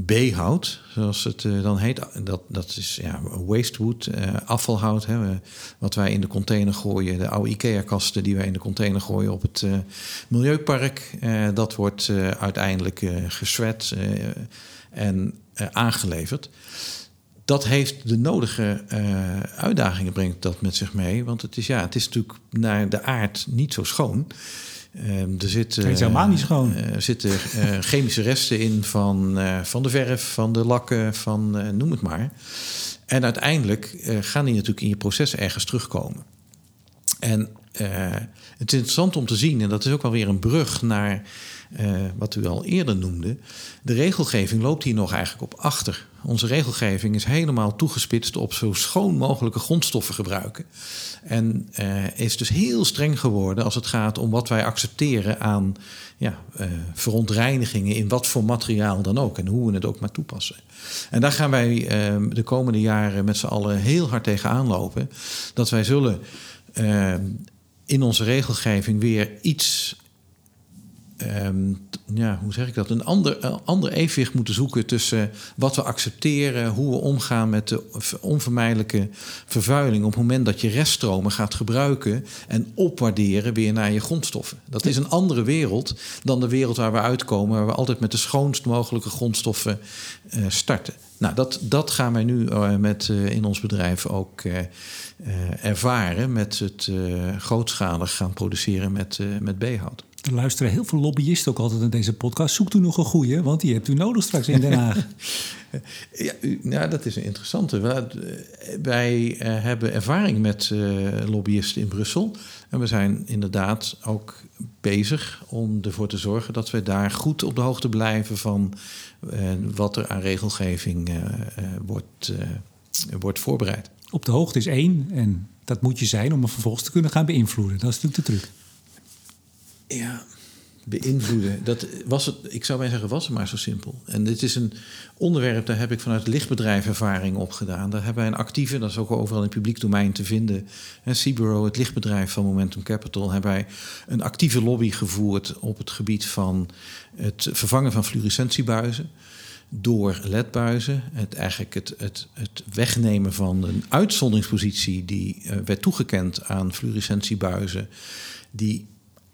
B-hout, zoals het uh, dan heet. Dat, dat is ja, wastewood, uh, afvalhout. Hè, wat wij in de container gooien. De oude IKEA-kasten die wij in de container gooien op het uh, Milieupark. dat wordt uiteindelijk geschwet en aangeleverd. Dat heeft de nodige uitdagingen, brengt dat met zich mee. Want het is, ja, het is natuurlijk naar de aard niet zo schoon. Um, er zit, het is helemaal niet schoon. Uh, er zitten uh, chemische resten in van, van de verf, van de lakken, van noem het maar. En uiteindelijk gaan die natuurlijk in je proces ergens terugkomen. En het is interessant om te zien, en dat is ook wel weer een brug naar wat u al eerder noemde. De regelgeving loopt hier nog eigenlijk op achter. Onze regelgeving is helemaal toegespitst op zo schoon mogelijke grondstoffen gebruiken. En uh, is dus heel streng geworden als het gaat om wat wij accepteren aan ja, uh, verontreinigingen in wat voor materiaal dan ook en hoe we het ook maar toepassen. En daar gaan wij uh, de komende jaren met z'n allen heel hard tegen lopen. Dat wij zullen in onze regelgeving weer iets Um, ja, hoe zeg ik dat? Een ander, ander evenwicht moeten zoeken tussen wat we accepteren, hoe we omgaan met de onvermijdelijke vervuiling op het moment dat je reststromen gaat gebruiken en opwaarderen weer naar je grondstoffen. Dat is een andere wereld dan de wereld waar we uitkomen, waar we altijd met de schoonst mogelijke grondstoffen uh, starten. Nou, dat, dat gaan wij nu uh, met, uh, in ons bedrijf ook ervaren met het grootschalig gaan produceren met, met B-hout. Er luisteren heel veel lobbyisten ook altijd naar deze podcast. Zoekt u nog een goede, want die hebt u nodig straks in Den Haag. ja, nou, dat is een interessante. Wij uh, hebben ervaring met uh, lobbyisten in Brussel. En we zijn inderdaad ook bezig om ervoor te zorgen dat we daar goed op de hoogte blijven van uh, wat er aan regelgeving wordt, wordt voorbereid. Op de hoogte is één en dat moet je zijn om er vervolgens te kunnen gaan beïnvloeden. Dat is natuurlijk de truc. Ja, beïnvloeden. Dat was het, ik zou bijna zeggen, was het maar zo simpel. En dit is een onderwerp, daar heb ik vanuit lichtbedrijf ervaring op gedaan. Daar hebben wij een actieve, dat is ook overal in het publiek domein te vinden. En Cibero, het lichtbedrijf van Momentum Capital, hebben wij een actieve lobby gevoerd op het gebied van het vervangen van fluorescentiebuizen door ledbuizen. Het, eigenlijk het, het, het wegnemen van een uitzonderingspositie die uh, werd toegekend aan fluorescentiebuizen. Die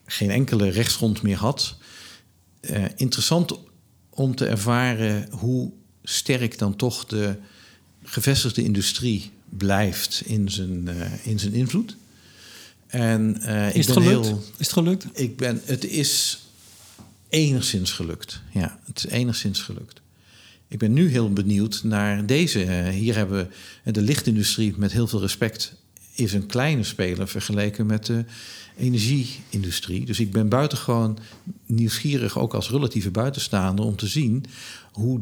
geen enkele rechtsgrond meer had. Uh, interessant om te ervaren hoe sterk dan toch de gevestigde industrie blijft in zijn, uh, in zijn invloed. En, uh, is, het gelukt? Heel, is het gelukt? Ik ben, het is enigszins gelukt. Ja, het is enigszins gelukt. Ik ben nu heel benieuwd naar deze. Hier hebben we de lichtindustrie met heel veel respect is een kleine speler vergeleken met de energieindustrie. Dus ik ben buitengewoon nieuwsgierig, ook als relatieve buitenstaander, om te zien hoe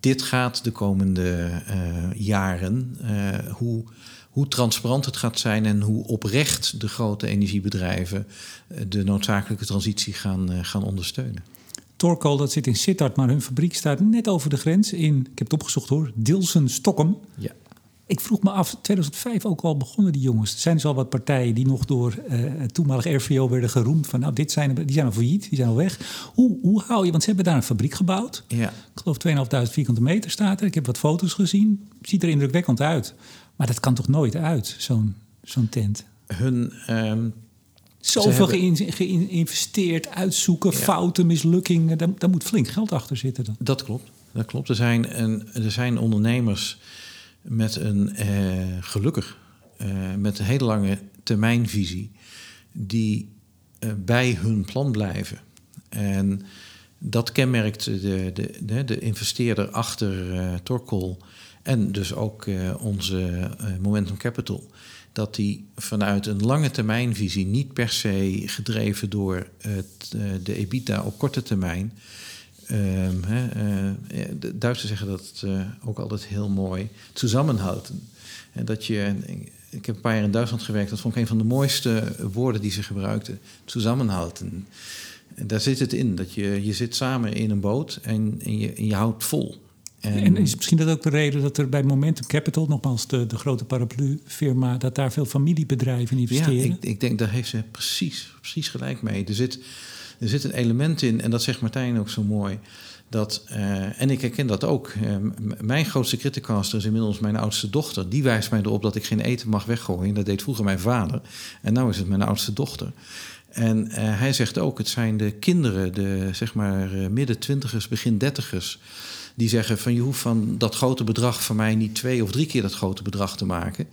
dit gaat de komende uh, jaren. Uh, hoe, hoe transparant het gaat zijn en hoe oprecht de grote energiebedrijven uh, de noodzakelijke transitie gaan, gaan ondersteunen. Torkool, dat zit in Sittard, maar hun fabriek staat net over de grens in, ik heb het opgezocht hoor, Dilsen, Stockholm. Ja. Ik vroeg me af, 2005 ook al begonnen die jongens. Er zijn dus al wat partijen die nog door uh, toenmalig RVO werden geroemd. Van nou, dit zijn, die zijn al failliet, die zijn al weg. Hoe, hoe hou je, want ze hebben daar een fabriek gebouwd. Ja. Ik geloof 2.500 vierkante meter staat er. Ik heb wat foto's gezien. Ziet er indrukwekkend uit. Maar dat kan toch nooit uit, zo'n zo'n tent? Hun... Um, Zoveel hebben... geïnvesteerd, uitzoeken, fouten, mislukkingen. Daar, daar moet flink geld achter zitten. Dan. Dat klopt. Dat klopt. Er zijn, een, er zijn ondernemers met een eh, gelukkig, eh, met een hele lange termijnvisie, die eh, bij hun plan blijven. En dat kenmerkt de, de, de, de investeerder achter uh, Torkel en dus ook onze Momentum Capital. Dat die vanuit een lange termijnvisie, niet per se gedreven door het, de EBITDA op korte termijn, de Duitsers zeggen dat uh, ook altijd heel mooi. Samenhouden. En dat je, ik heb een paar jaar in Duitsland gewerkt. Dat vond ik een van de mooiste woorden die ze gebruikten. Samenhouden. En daar zit het in. Dat je, je zit samen in een boot en, en, je, en je houdt vol. En, en, is misschien dat ook de reden dat er bij Momentum Capital, nogmaals de, de grote paraplu-firma, dat daar veel familiebedrijven investeren? Ja, ik, ik denk daar heeft ze precies, precies gelijk mee. Er zit er zit een element in, en dat zegt Martijn ook zo mooi. Dat, uh, en ik herken dat ook. Uh, mijn grootste criticaster is inmiddels mijn oudste dochter. Die wijst mij erop dat ik geen eten mag weggooien. Dat deed vroeger mijn vader. En nu is het mijn oudste dochter. En uh, hij zegt ook, het zijn de kinderen, de zeg maar midden twintigers, begin dertigers... die zeggen van je hoeft van dat grote bedrag van mij niet twee of drie keer dat grote bedrag te maken...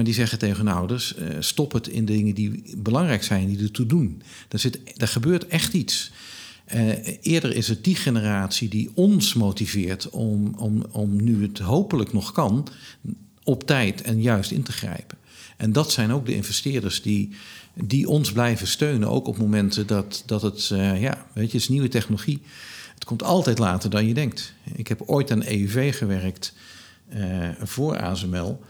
Maar die zeggen tegen ouders: uh, stop het in dingen die belangrijk zijn, die ertoe doen. Er, zit, gebeurt echt iets. Uh, eerder is het die generatie die ons motiveert om, om, om nu het hopelijk nog kan, op tijd en juist in te grijpen. En dat zijn ook de investeerders die, die ons blijven steunen, ook op momenten dat, dat het, uh, ja, weet je, is nieuwe technologie. Het komt altijd later dan je denkt. Ik heb ooit aan EUV gewerkt voor ASML.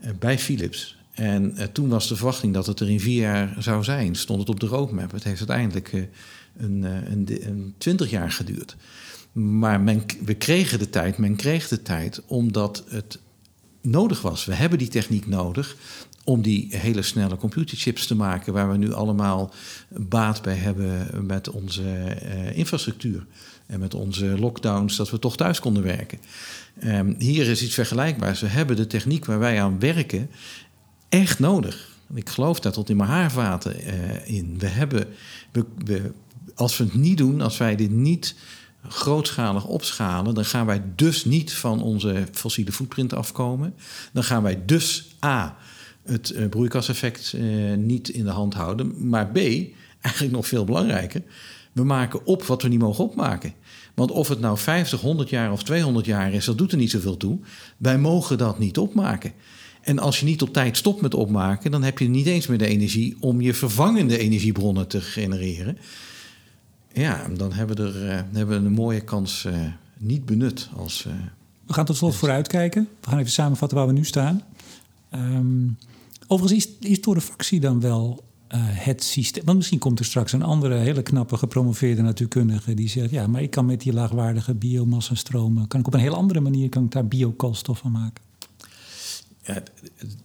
Eh, bij Philips. En uh, toen was de verwachting dat het er in vier jaar zou zijn. Stond het op de roadmap. Het heeft uiteindelijk een, een, een, twintig jaar geduurd. Maar men, we kregen de tijd, men kreeg de tijd omdat het nodig was. We hebben die techniek nodig om die hele snelle computerchips te maken... waar we nu allemaal baat bij hebben met onze infrastructuur. En met onze lockdowns, dat we toch thuis konden werken. Um, hier is iets vergelijkbaars. We hebben de techniek waar wij aan werken echt nodig. Ik geloof daar tot in mijn haarvaten uh, in. We hebben, we, als we het niet doen, als wij dit niet grootschalig opschalen, dan gaan wij dus niet van onze fossiele footprint afkomen. Dan gaan wij dus A, het uh, broeikaseffect uh, niet in de hand houden, maar B, eigenlijk nog veel belangrijker, we maken op wat we niet mogen opmaken. Want of het nou 50, 100 jaar of 200 jaar is, dat doet er niet zoveel toe. Wij mogen dat niet opmaken. En als je niet op tijd stopt met opmaken, dan heb je niet eens meer de energie om je vervangende energiebronnen te genereren. Ja, dan hebben we, er, uh, hebben we een mooie kans uh, niet benut. Als, uh, we gaan tot slot vooruitkijken. We gaan even samenvatten waar we nu staan. Um, overigens is, is door de fractie dan wel uh, het systeem. Want misschien komt er straks een andere hele knappe gepromoveerde natuurkundige die zegt: ja, maar ik kan met die laagwaardige biomassa stromen, kan ik op een heel andere manier kan ik daar biokoolstof van maken.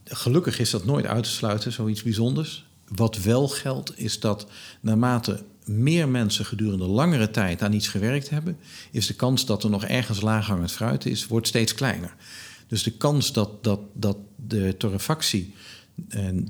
Gelukkig is dat nooit uit te sluiten, zoiets bijzonders. Wat wel geldt, is dat naarmate meer mensen gedurende langere tijd aan iets gewerkt hebben, is de kans dat er nog ergens laaghangend fruit is, wordt steeds kleiner. Dus de kans dat, dat, dat de torrefactie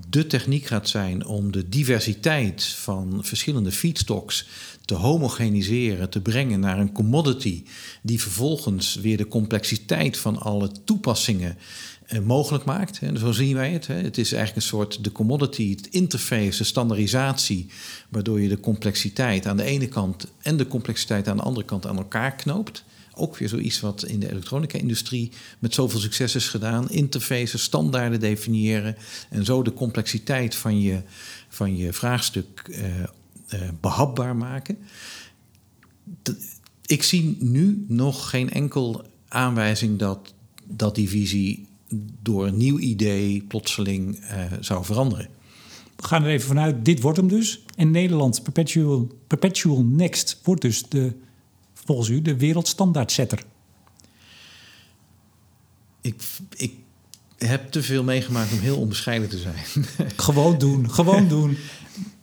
de techniek gaat zijn om de diversiteit van verschillende feedstocks te homogeniseren, te brengen naar een commodity, die vervolgens weer de complexiteit van alle toepassingen eh, mogelijk maakt. En zo zien wij het. Het is eigenlijk een soort de commodity, het interface, de standaardisatie, waardoor je de complexiteit aan de ene kant en de complexiteit aan de andere kant aan elkaar knoopt. Ook weer zoiets wat in de elektronica-industrie met zoveel succes is gedaan. Interfaces, standaarden definiëren en zo de complexiteit van je, van je vraagstuk uh, uh, behapbaar maken. ik zie nu nog geen enkel aanwijzing dat, dat die visie door een nieuw idee plotseling uh, zou veranderen. We gaan er even vanuit, dit wordt hem dus. En Nederland, Perpetual, Perpetual Next, wordt dus de volgens u de wereldstandaardzetter? Ik, ik heb te veel meegemaakt om heel onbescheiden te zijn. gewoon doen, gewoon doen.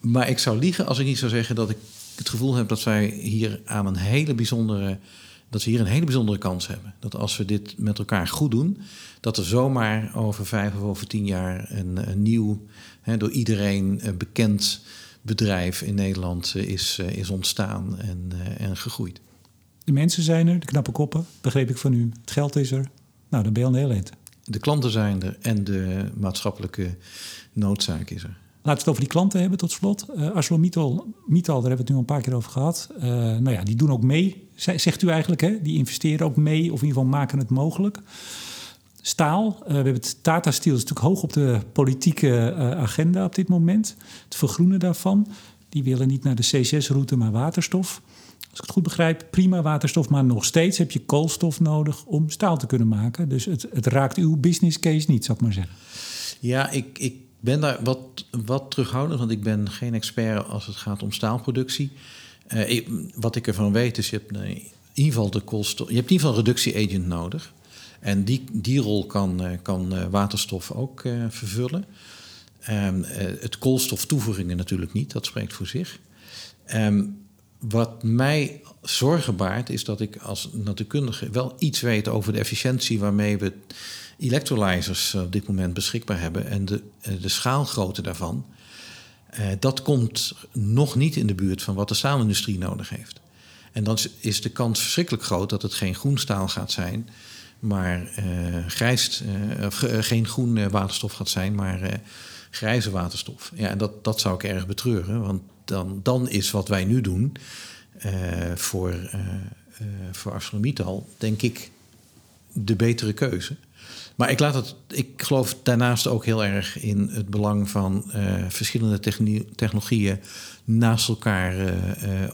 Maar ik zou liegen als ik niet zou zeggen dat ik het gevoel heb dat wij hier aan een hele bijzondere. Dat we hier een hele bijzondere kans hebben. Dat als we dit met elkaar goed doen, dat er zomaar over vijf of over tien jaar een, een nieuw, hè, door iedereen eh, bekend bedrijf in Nederland eh, is, eh, is ontstaan en, en gegroeid. De mensen zijn er, de knappe koppen, begreep ik van u. Het geld is er. Nou, dan ben je al heel eind. De klanten zijn er en de maatschappelijke noodzaak is er. Laten we het over die klanten hebben tot slot. Uh, ArcelorMittal, Mittal, daar hebben we het nu al een paar keer over gehad. Uh, nou ja, die doen ook mee, zegt u eigenlijk. Hè? Die investeren ook mee, of in ieder geval maken het mogelijk. Staal, uh, we hebben het Tata Steel, is natuurlijk hoog op de politieke agenda op dit moment. Het vergroenen daarvan. Die willen niet naar de C6-route, maar waterstof. Als ik het goed begrijp, prima waterstof, maar nog steeds heb je koolstof nodig om staal te kunnen maken. Dus het, het raakt uw business case niet, zou ik maar zeggen. Ja, ik, ik ben daar wat, wat terughoudend, want ik ben geen expert als het gaat om staalproductie. Uh, wat ik ervan weet is, je hebt in ieder geval de koolstof, je hebt in ieder geval een reductie-agent nodig. En die, die rol kan, eh, kan eh, waterstof ook vervullen. Um, het koolstof toevoegingen natuurlijk niet, dat spreekt voor zich. Um, wat mij zorgen baart, is dat ik als natuurkundige wel iets weet over de efficiëntie waarmee we electrolyzers op dit moment beschikbaar hebben en de, eh, de schaalgrootte daarvan. Uh, dat komt nog niet in de buurt van wat de staalindustrie nodig heeft. En dan is de kans verschrikkelijk groot dat het geen groen staal gaat zijn, maar uh, grijs, geen groen waterstof gaat zijn, maar grijze waterstof. Ja, en dat, dat zou ik erg betreuren, want dan, dan is wat wij nu doen uh, voor, uh, uh, voor denk ik, de betere keuze. Maar ik, laat het, ik geloof daarnaast ook heel erg in het belang van verschillende technologieën naast elkaar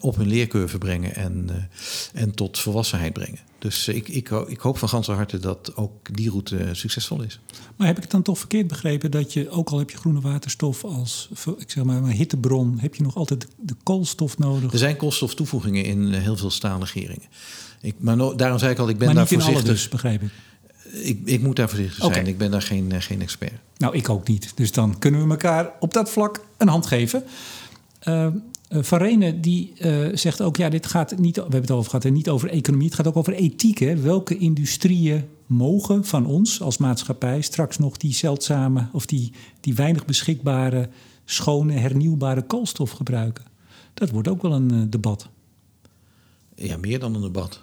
op hun leercurve brengen en, en tot volwassenheid brengen. Dus ik, ik, ik hoop van ganse harte dat ook die route succesvol is. Maar heb ik het dan toch verkeerd begrepen dat je, ook al heb je groene waterstof als ik zeg maar, hittebron, heb je nog altijd de koolstof nodig? Er zijn koolstoftoevoegingen in heel veel staallegeringen. Ik, maar no, daarom zei ik al, ik ben maar daar voorzichtig. dus, begrijp ik. Ik, ik moet daar voorzichtig zijn. Ik ben daar geen, geen expert. Nou, ik ook niet. Dus dan kunnen we elkaar op dat vlak een hand geven. Uh, uh, Van Renen die uh, zegt ook, ja, dit gaat niet, we hebben het over gehad, niet over economie, het gaat ook over ethiek. Hè? Welke industrieën mogen van ons als maatschappij straks nog die zeldzame of die, die weinig beschikbare, schone, hernieuwbare koolstof gebruiken? Dat wordt ook wel een debat. Ja, meer dan een debat.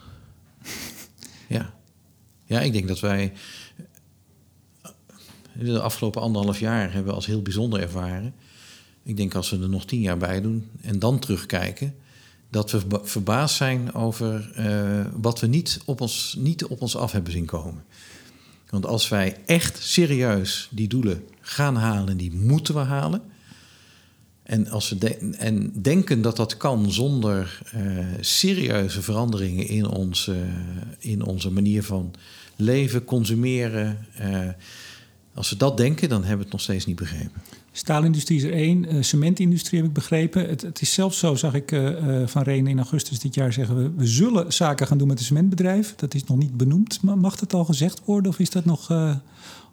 ja. ja, ik denk dat wij de afgelopen anderhalf jaar hebben als heel bijzonder ervaren ik denk als we er nog tien jaar bij doen en dan terugkijken, dat we verbaasd zijn over uh, wat we niet op, ons, niet op ons af hebben zien komen. Want als wij echt serieus die doelen gaan halen, die moeten we halen. En, als we en denken dat dat kan zonder uh, serieuze veranderingen in onze, in onze manier van leven, consumeren. Uh, als we dat denken, dan hebben we het nog steeds niet begrepen. Staalindustrie is er één. Uh, cementindustrie heb ik begrepen. Het, het, is zelfs zo, zag ik uh, van Reen in augustus dit jaar zeggen... We, we zullen zaken gaan doen met een cementbedrijf. Dat is nog niet benoemd. Maar mag dat al gezegd worden of is dat nog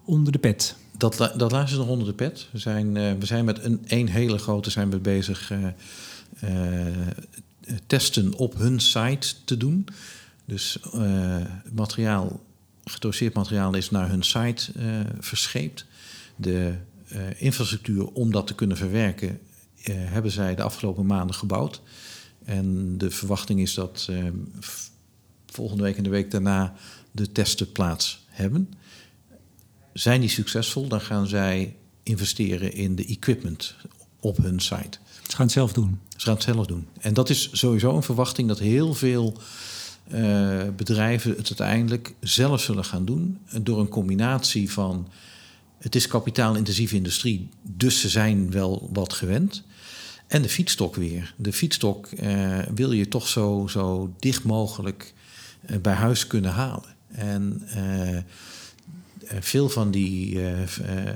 onder de pet? Dat, dat laatste nog onder de pet. We zijn, we zijn met een, hele grote zijn we bezig testen op hun site te doen. Dus materiaal, gedoseerd materiaal is naar hun site verscheept. De infrastructuur om dat te kunnen verwerken, uh, hebben zij de afgelopen maanden gebouwd. En de verwachting is dat uh, volgende week en de week daarna de testen plaats hebben. Zijn die succesvol, dan gaan zij investeren in de equipment op hun site. Ze gaan het zelf doen. Ze gaan het zelf doen. En dat is sowieso een verwachting dat heel veel bedrijven het uiteindelijk zelf zullen gaan doen. Door een combinatie van het is kapitaalintensieve industrie, dus ze zijn wel wat gewend. En de fietsstok weer. De fietsstok eh, wil je toch zo, zo dicht mogelijk eh, bij huis kunnen halen. En eh, veel van die,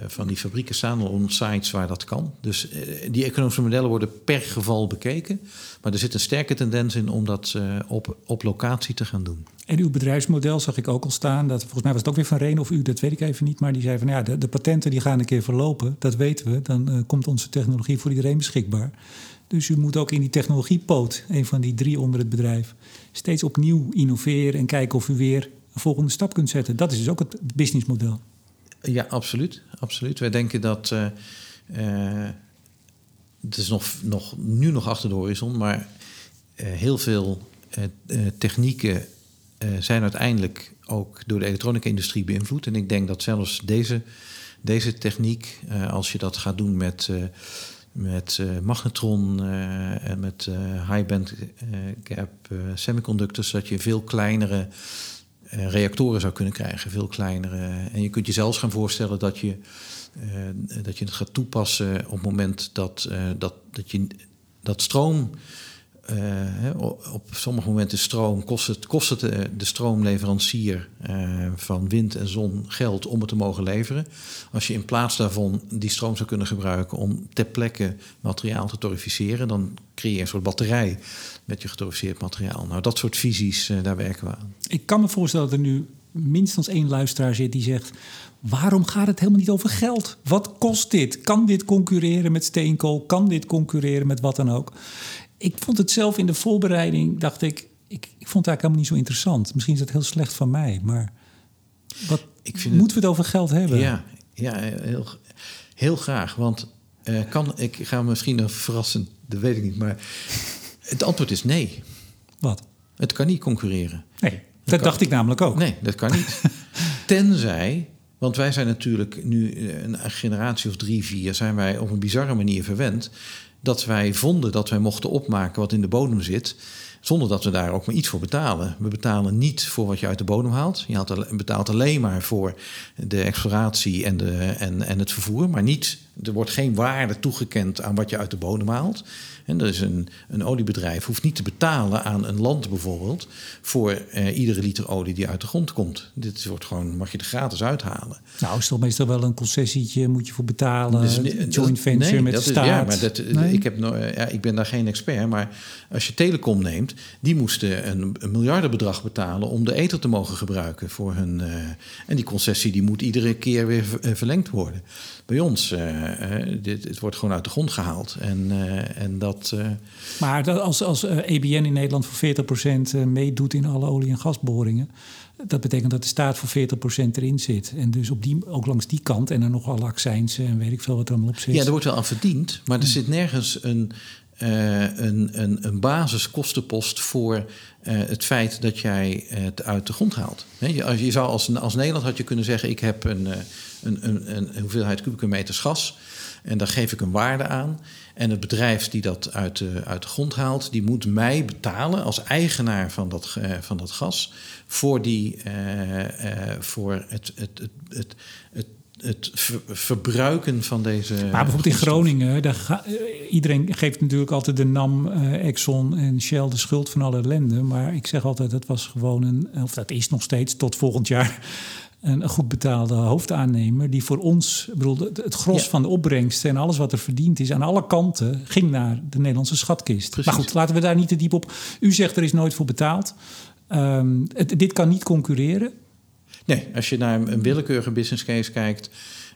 van die fabrieken staan al op sites waar dat kan. Dus die economische modellen worden per geval bekeken. Maar er zit een sterke tendens in om dat op, op locatie te gaan doen. En uw bedrijfsmodel zag ik ook al staan. Dat, volgens mij was het ook weer van Reen of u, dat weet ik even niet. Maar die zei van ja, de, de patenten die gaan een keer verlopen. Dat weten we. Dan komt onze technologie voor iedereen beschikbaar. Dus u moet ook in die technologiepoot, een van die drie onder het bedrijf, steeds opnieuw innoveren en kijken of u weer volgende stap kunt zetten. Dat is dus ook het businessmodel. Ja, absoluut. absoluut. Wij denken dat. Uh, uh, het is nog, nog, nu nog achter de horizon, maar uh, heel veel technieken zijn uiteindelijk ook door de elektronica-industrie beïnvloed. En ik denk dat zelfs deze, deze techniek, als je dat gaat doen met met magnetron en met high band gap semiconductors, dat je veel kleinere reactoren zou kunnen krijgen. Veel kleinere. En je kunt je zelfs gaan voorstellen dat je, dat je het gaat toepassen op het moment dat, dat, dat, je, dat stroom uh, op sommige momenten stroom kost het, kost het de, stroomleverancier van wind en zon geld om het te mogen leveren. Als je in plaats daarvan die stroom zou kunnen gebruiken om ter plekke materiaal te torrificeren, dan creëer je een soort batterij met je getorrificeerd materiaal. Nou, dat soort visies, uh, daar werken we aan. Ik kan me voorstellen dat er nu minstens één luisteraar zit die zegt: waarom gaat het helemaal niet over geld? Wat kost dit? Kan dit concurreren met steenkool? Kan dit concurreren met wat dan ook? ik vond het zelf in de voorbereiding, dacht ik, ik, ik vond het eigenlijk helemaal niet zo interessant. Misschien is het heel slecht van mij, maar wat, ik vind moeten we het over geld hebben? Ja, ja heel, heel graag. Want uh, kan, ik ga misschien nog verrassen, dat weet ik niet, maar het antwoord is nee. Wat? Het kan niet concurreren. Nee, dat dacht ik namelijk ook. Nee, dat kan niet. Tenzij, want wij zijn natuurlijk nu een generatie of drie, vier, zijn wij op een bizarre manier verwend dat wij vonden dat wij mochten opmaken wat in de bodem zit, zonder dat we daar ook maar iets voor betalen. We betalen niet voor wat je uit de bodem haalt. Je betaalt alleen maar voor de exploratie en, de, en, en het vervoer, maar niet, er wordt geen waarde toegekend aan wat je uit de bodem haalt. En dus een, een oliebedrijf hoeft niet te betalen aan een land bijvoorbeeld voor eh, iedere liter olie die uit de grond komt. Dit wordt gewoon, mag je er gratis uithalen. Nou, is toch meestal wel een concessietje, moet je voor betalen. Dus, joint venture nee, met de staat. Is, ja, maar dat, ik, heb, ja, ik ben daar geen expert, maar als je telecom neemt, die moesten een, een miljardenbedrag betalen om de ether te mogen gebruiken voor hun. Uh, en die concessie die moet iedere keer weer eh, verlengd worden. Bij ons, uh, dit, het wordt gewoon uit de grond gehaald. En, en dat. Maar dat als, als eh, EBN in Nederland voor 40% eh, meedoet in alle olie- en gasboringen, dat betekent dat de staat voor 40% erin zit. En dus op die, ook langs die kant en dan nog alle accijns en weet ik veel wat er allemaal op zit. Ja, er wordt wel aan verdiend, maar er zit nergens een, uh, een, een, een basiskostenpost voor het feit dat jij het uit de grond haalt. je, je zou als, als Nederland had je kunnen zeggen: ik heb een, een, een, een hoeveelheid kubieke meters gas. En daar geef ik een waarde aan. En het bedrijf die dat uit de, uit de grond haalt, die moet mij betalen als eigenaar van dat, van dat gas voor, die, uh, voor het, het, het, het, het het verbruiken van deze. Maar bijvoorbeeld in Groningen, daar ga, iedereen geeft natuurlijk altijd de NAM, Exxon en Shell de schuld van alle ellende. Maar ik zeg altijd, dat was gewoon een, of dat is nog steeds tot volgend jaar een goed betaalde hoofdaannemer die voor ons, bedoel, het gros van de opbrengst en alles wat er verdiend is aan alle kanten ging naar de Nederlandse schatkist. Precies. Maar goed, laten we daar niet te diep op. U zegt er is nooit voor betaald. Um, het, dit kan niet concurreren. Nee, als je naar een willekeurige business case kijkt,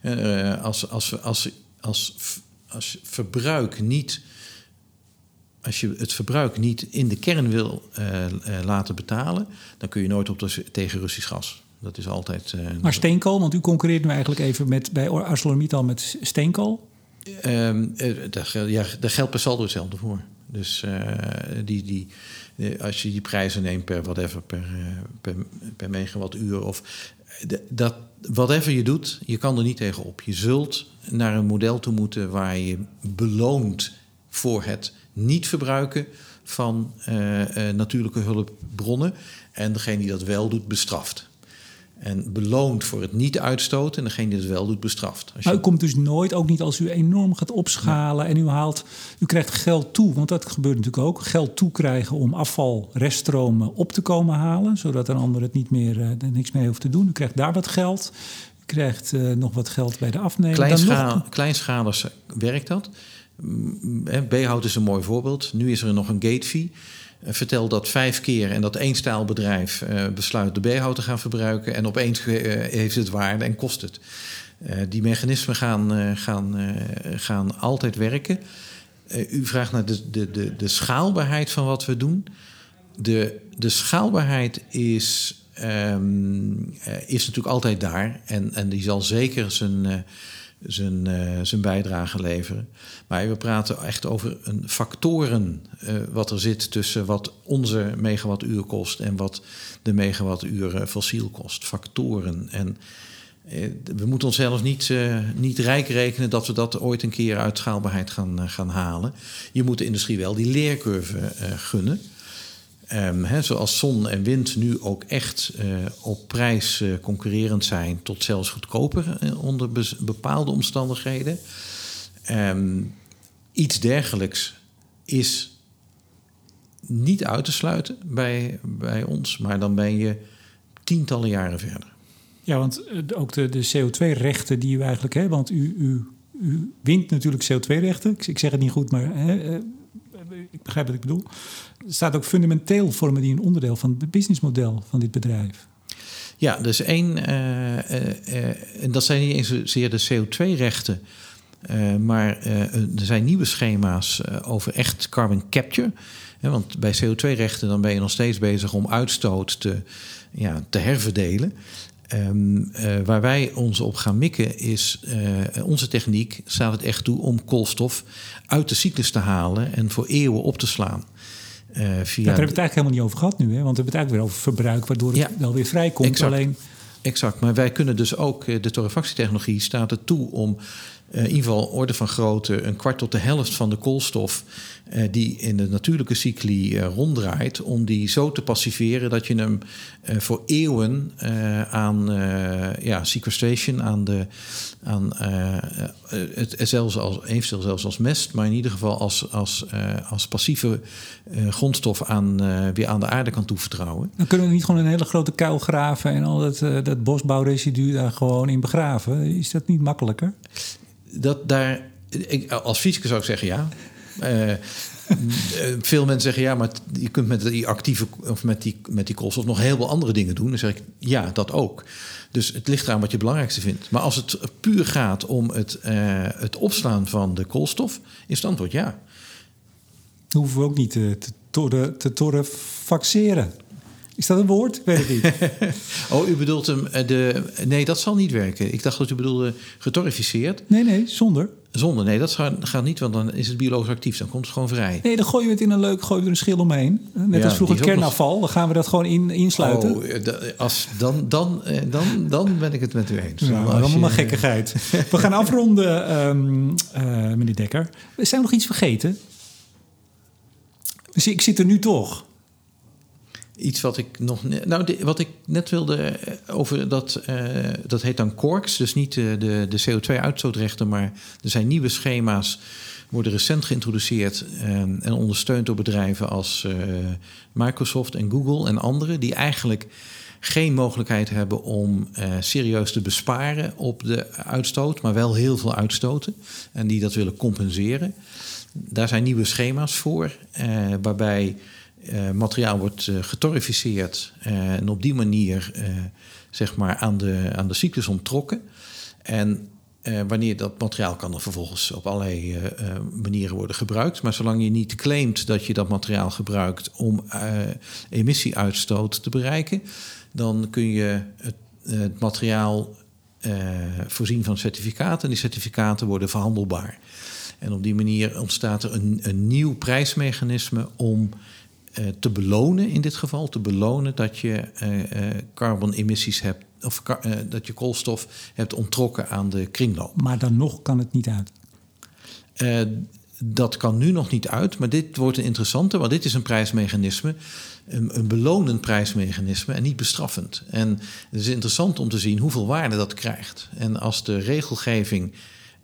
uh, als, als, als, als, als verbruik niet als je het verbruik niet in de kern wil uh, uh, laten betalen, dan kun je nooit op de, tegen Russisch gas. Dat is altijd. Maar steenkool, want u concurreert nu eigenlijk even met, bij ArcelorMittal met steenkool? Um, daar, ja, daar geldt per saldo hetzelfde voor. Dus die, die, als je die prijzen neemt per whatever, per, per, per megawattuur of dat, whatever je doet, je kan er niet tegenop. Je zult naar een model toe moeten waar je beloont voor het niet verbruiken van uh, uh, natuurlijke hulpbronnen. En degene die dat wel doet, bestraft. En beloont voor het niet uitstoten en degene die het wel doet, bestraft. Als. Maar u komt dus nooit, ook niet als u enorm gaat opschalen en u haalt, u krijgt geld toe, want dat gebeurt natuurlijk ook, geld toekrijgen om afval, reststromen op te komen halen, zodat een ander het niet meer, uh, niks meer hoeft te doen. U krijgt daar wat geld krijgt uh, nog wat geld bij de afnemer. Kleinschaal, nog... Kleinschalig werkt dat. Behoud is een mooi voorbeeld. Nu is er nog een gate fee. Uh, vertel dat vijf keer en dat één staalbedrijf uh, besluit de B-hout te gaan verbruiken. En opeens heeft het waarde en kost het. die mechanismen gaan, gaan, gaan altijd werken. u vraagt naar de, de, de, de schaalbaarheid van wat we doen. De, de schaalbaarheid is um, is natuurlijk altijd daar. En, en die zal zeker zijn, zijn, uh, zijn bijdrage leveren. Maar we praten echt over een factoren uh, wat er zit tussen wat onze megawattuur kost en wat de megawattuur fossiel kost. Factoren. En we moeten onszelf niet, niet rijk rekenen dat we dat ooit een keer uit schaalbaarheid gaan, gaan halen. Je moet de industrie wel die leercurve gunnen. Um, zoals zon en wind nu ook echt uh, op prijs uh, concurrerend zijn, tot zelfs goedkoper uh, onder bepaalde omstandigheden. Um, iets dergelijks is niet uit te sluiten bij, bij ons, maar dan ben je tientallen jaren verder. Ja, want ook de, de CO2-rechten die u eigenlijk hebt, want u, u, u wint natuurlijk CO2-rechten. Ik, ik, zeg het niet goed, maar hè, ik begrijp wat ik bedoel. Staat ook fundamenteel vormen die een onderdeel van het businessmodel van dit bedrijf. Ja, dus één, uh, uh, en dat zijn niet eens zozeer de CO2-rechten, maar er zijn nieuwe schema's over echt carbon capture. want bij CO2-rechten dan ben je nog steeds bezig om uitstoot te, ja, te herverdelen. Um, uh, waar wij ons op gaan mikken is, uh, onze techniek staat het echt toe om koolstof uit de cyclus te halen en voor eeuwen op te slaan. Uh, via Daar hebben we het eigenlijk helemaal niet over gehad nu, hè? want we hebben het eigenlijk weer over verbruik, waardoor het ja, wel weer vrijkomt. Exact, alleen... exact, maar wij kunnen dus ook, de torrefactietechnologie staat het toe om in ieder geval orde van grootte een kwart tot de helft van de koolstof uh, die in de natuurlijke cycli uh, ronddraait, om die zo te passiveren dat je hem voor eeuwen aan ja, sequestration, aan de, aan, het, zelfs als, zelfs als mest, maar in ieder geval als, als, als passieve grondstof aan, weer aan de aarde kan toevertrouwen. Dan kunnen we niet gewoon een hele grote kuil graven en al dat, dat bosbouwresidu daar gewoon in begraven. Is dat niet makkelijker? Dat daar, ik, als fysicus zou ik zeggen ja. Uh, veel mensen zeggen ja, maar je kunt met die actieve of met die, met die koolstof nog heel veel andere dingen doen. Dan zeg ik ja, dat ook. Dus het ligt eraan wat je belangrijkste vindt. Maar als het puur gaat om het, uh, het opslaan van de koolstof, is het antwoord ja. Dat hoeven we ook niet te, te, te torrefaxeren. Is dat een woord? Weet ik niet. oh, u bedoelt hem de. Nee, dat zal niet werken. Ik dacht dat u bedoelde getorrificeerd. Nee, nee, zonder. Zonder, nee, dat gaat, niet, want dan is het biologisch actief. Dan komt het gewoon vrij. Nee, dan gooien we het in een leuk, gooien we er een schil omheen. Net als vroeger kernafval, dan gaan we dat gewoon in, insluiten. Oh, als, dan, dan, eh, dan, dan ben ik het met u eens. Nou, allemaal je... gekkigheid. we gaan afronden, um, uh, meneer Dekker. Zijn we nog iets vergeten? Dus ik zit er nu toch iets wat ik nog. Nou, wat ik net wilde eh, over dat. Uh, dat heet dan CORKS. Dus niet de, de, de CO2-uitstootrechten, maar er zijn nieuwe schema's. Worden recent geïntroduceerd en, en ondersteund door bedrijven als Microsoft en Google en anderen, die eigenlijk geen mogelijkheid hebben om serieus te besparen op de uitstoot, maar wel heel veel uitstoten en die dat willen compenseren. Daar zijn nieuwe schema's voor, waarbij materiaal wordt uh, getorrificeerd uh, en op die manier zeg maar aan de, aan de cyclus onttrokken. En wanneer dat materiaal kan dan vervolgens op allerlei manieren worden gebruikt. Maar zolang je niet claimt dat je dat materiaal gebruikt om emissieuitstoot te bereiken, dan kun je het, het materiaal voorzien van certificaten. En die certificaten worden verhandelbaar. En op die manier ontstaat er een, een nieuw prijsmechanisme om te belonen in dit geval, te belonen dat je uh, hebt of dat je koolstof hebt onttrokken aan de kringloop. Maar dan nog kan het niet uit. dat kan nu nog niet uit, maar dit wordt een interessante, want dit is een prijsmechanisme, een, een belonend prijsmechanisme en niet bestraffend. En het is interessant om te zien hoeveel waarde dat krijgt. En als de regelgeving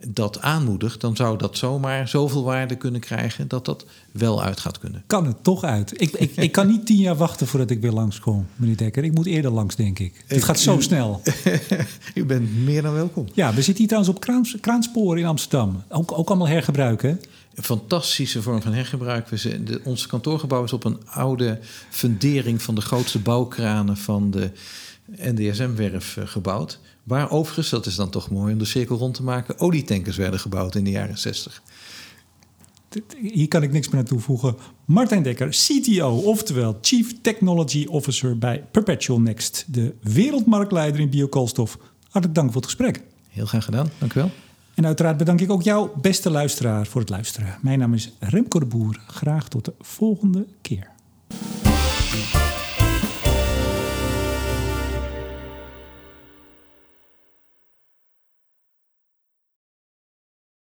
dat aanmoedigt, dan zou dat zomaar zoveel waarde kunnen krijgen dat dat wel uit gaat kunnen. Kan het toch uit? Ik, ik, ik kan niet tien jaar wachten voordat ik weer langskom, meneer Dekker. Ik moet eerder langs, denk ik. Het gaat zo snel. U bent meer dan welkom. Ja, we zitten hier trouwens op Kraans, Kraanspoor in Amsterdam. Ook, ook allemaal hergebruiken. Een fantastische vorm van hergebruik. We zijn, de, ons kantoorgebouw is op een oude fundering van de grootste bouwkranen van de NDSM-werf eh, gebouwd. Waar overigens, dat is dan toch mooi om de cirkel rond te maken, olietankers werden gebouwd in de jaren 60. Hier kan ik niks meer aan toevoegen. Martijn Dekker, CTO, oftewel Chief Technology Officer bij Perpetual Next, de wereldmarktleider in biokoolstof. Hartelijk dank voor het gesprek. Heel graag gedaan, dank u wel. En uiteraard bedank ik ook jou, beste luisteraar, voor het luisteren. Mijn naam is Remco de Boer. Graag tot de volgende keer.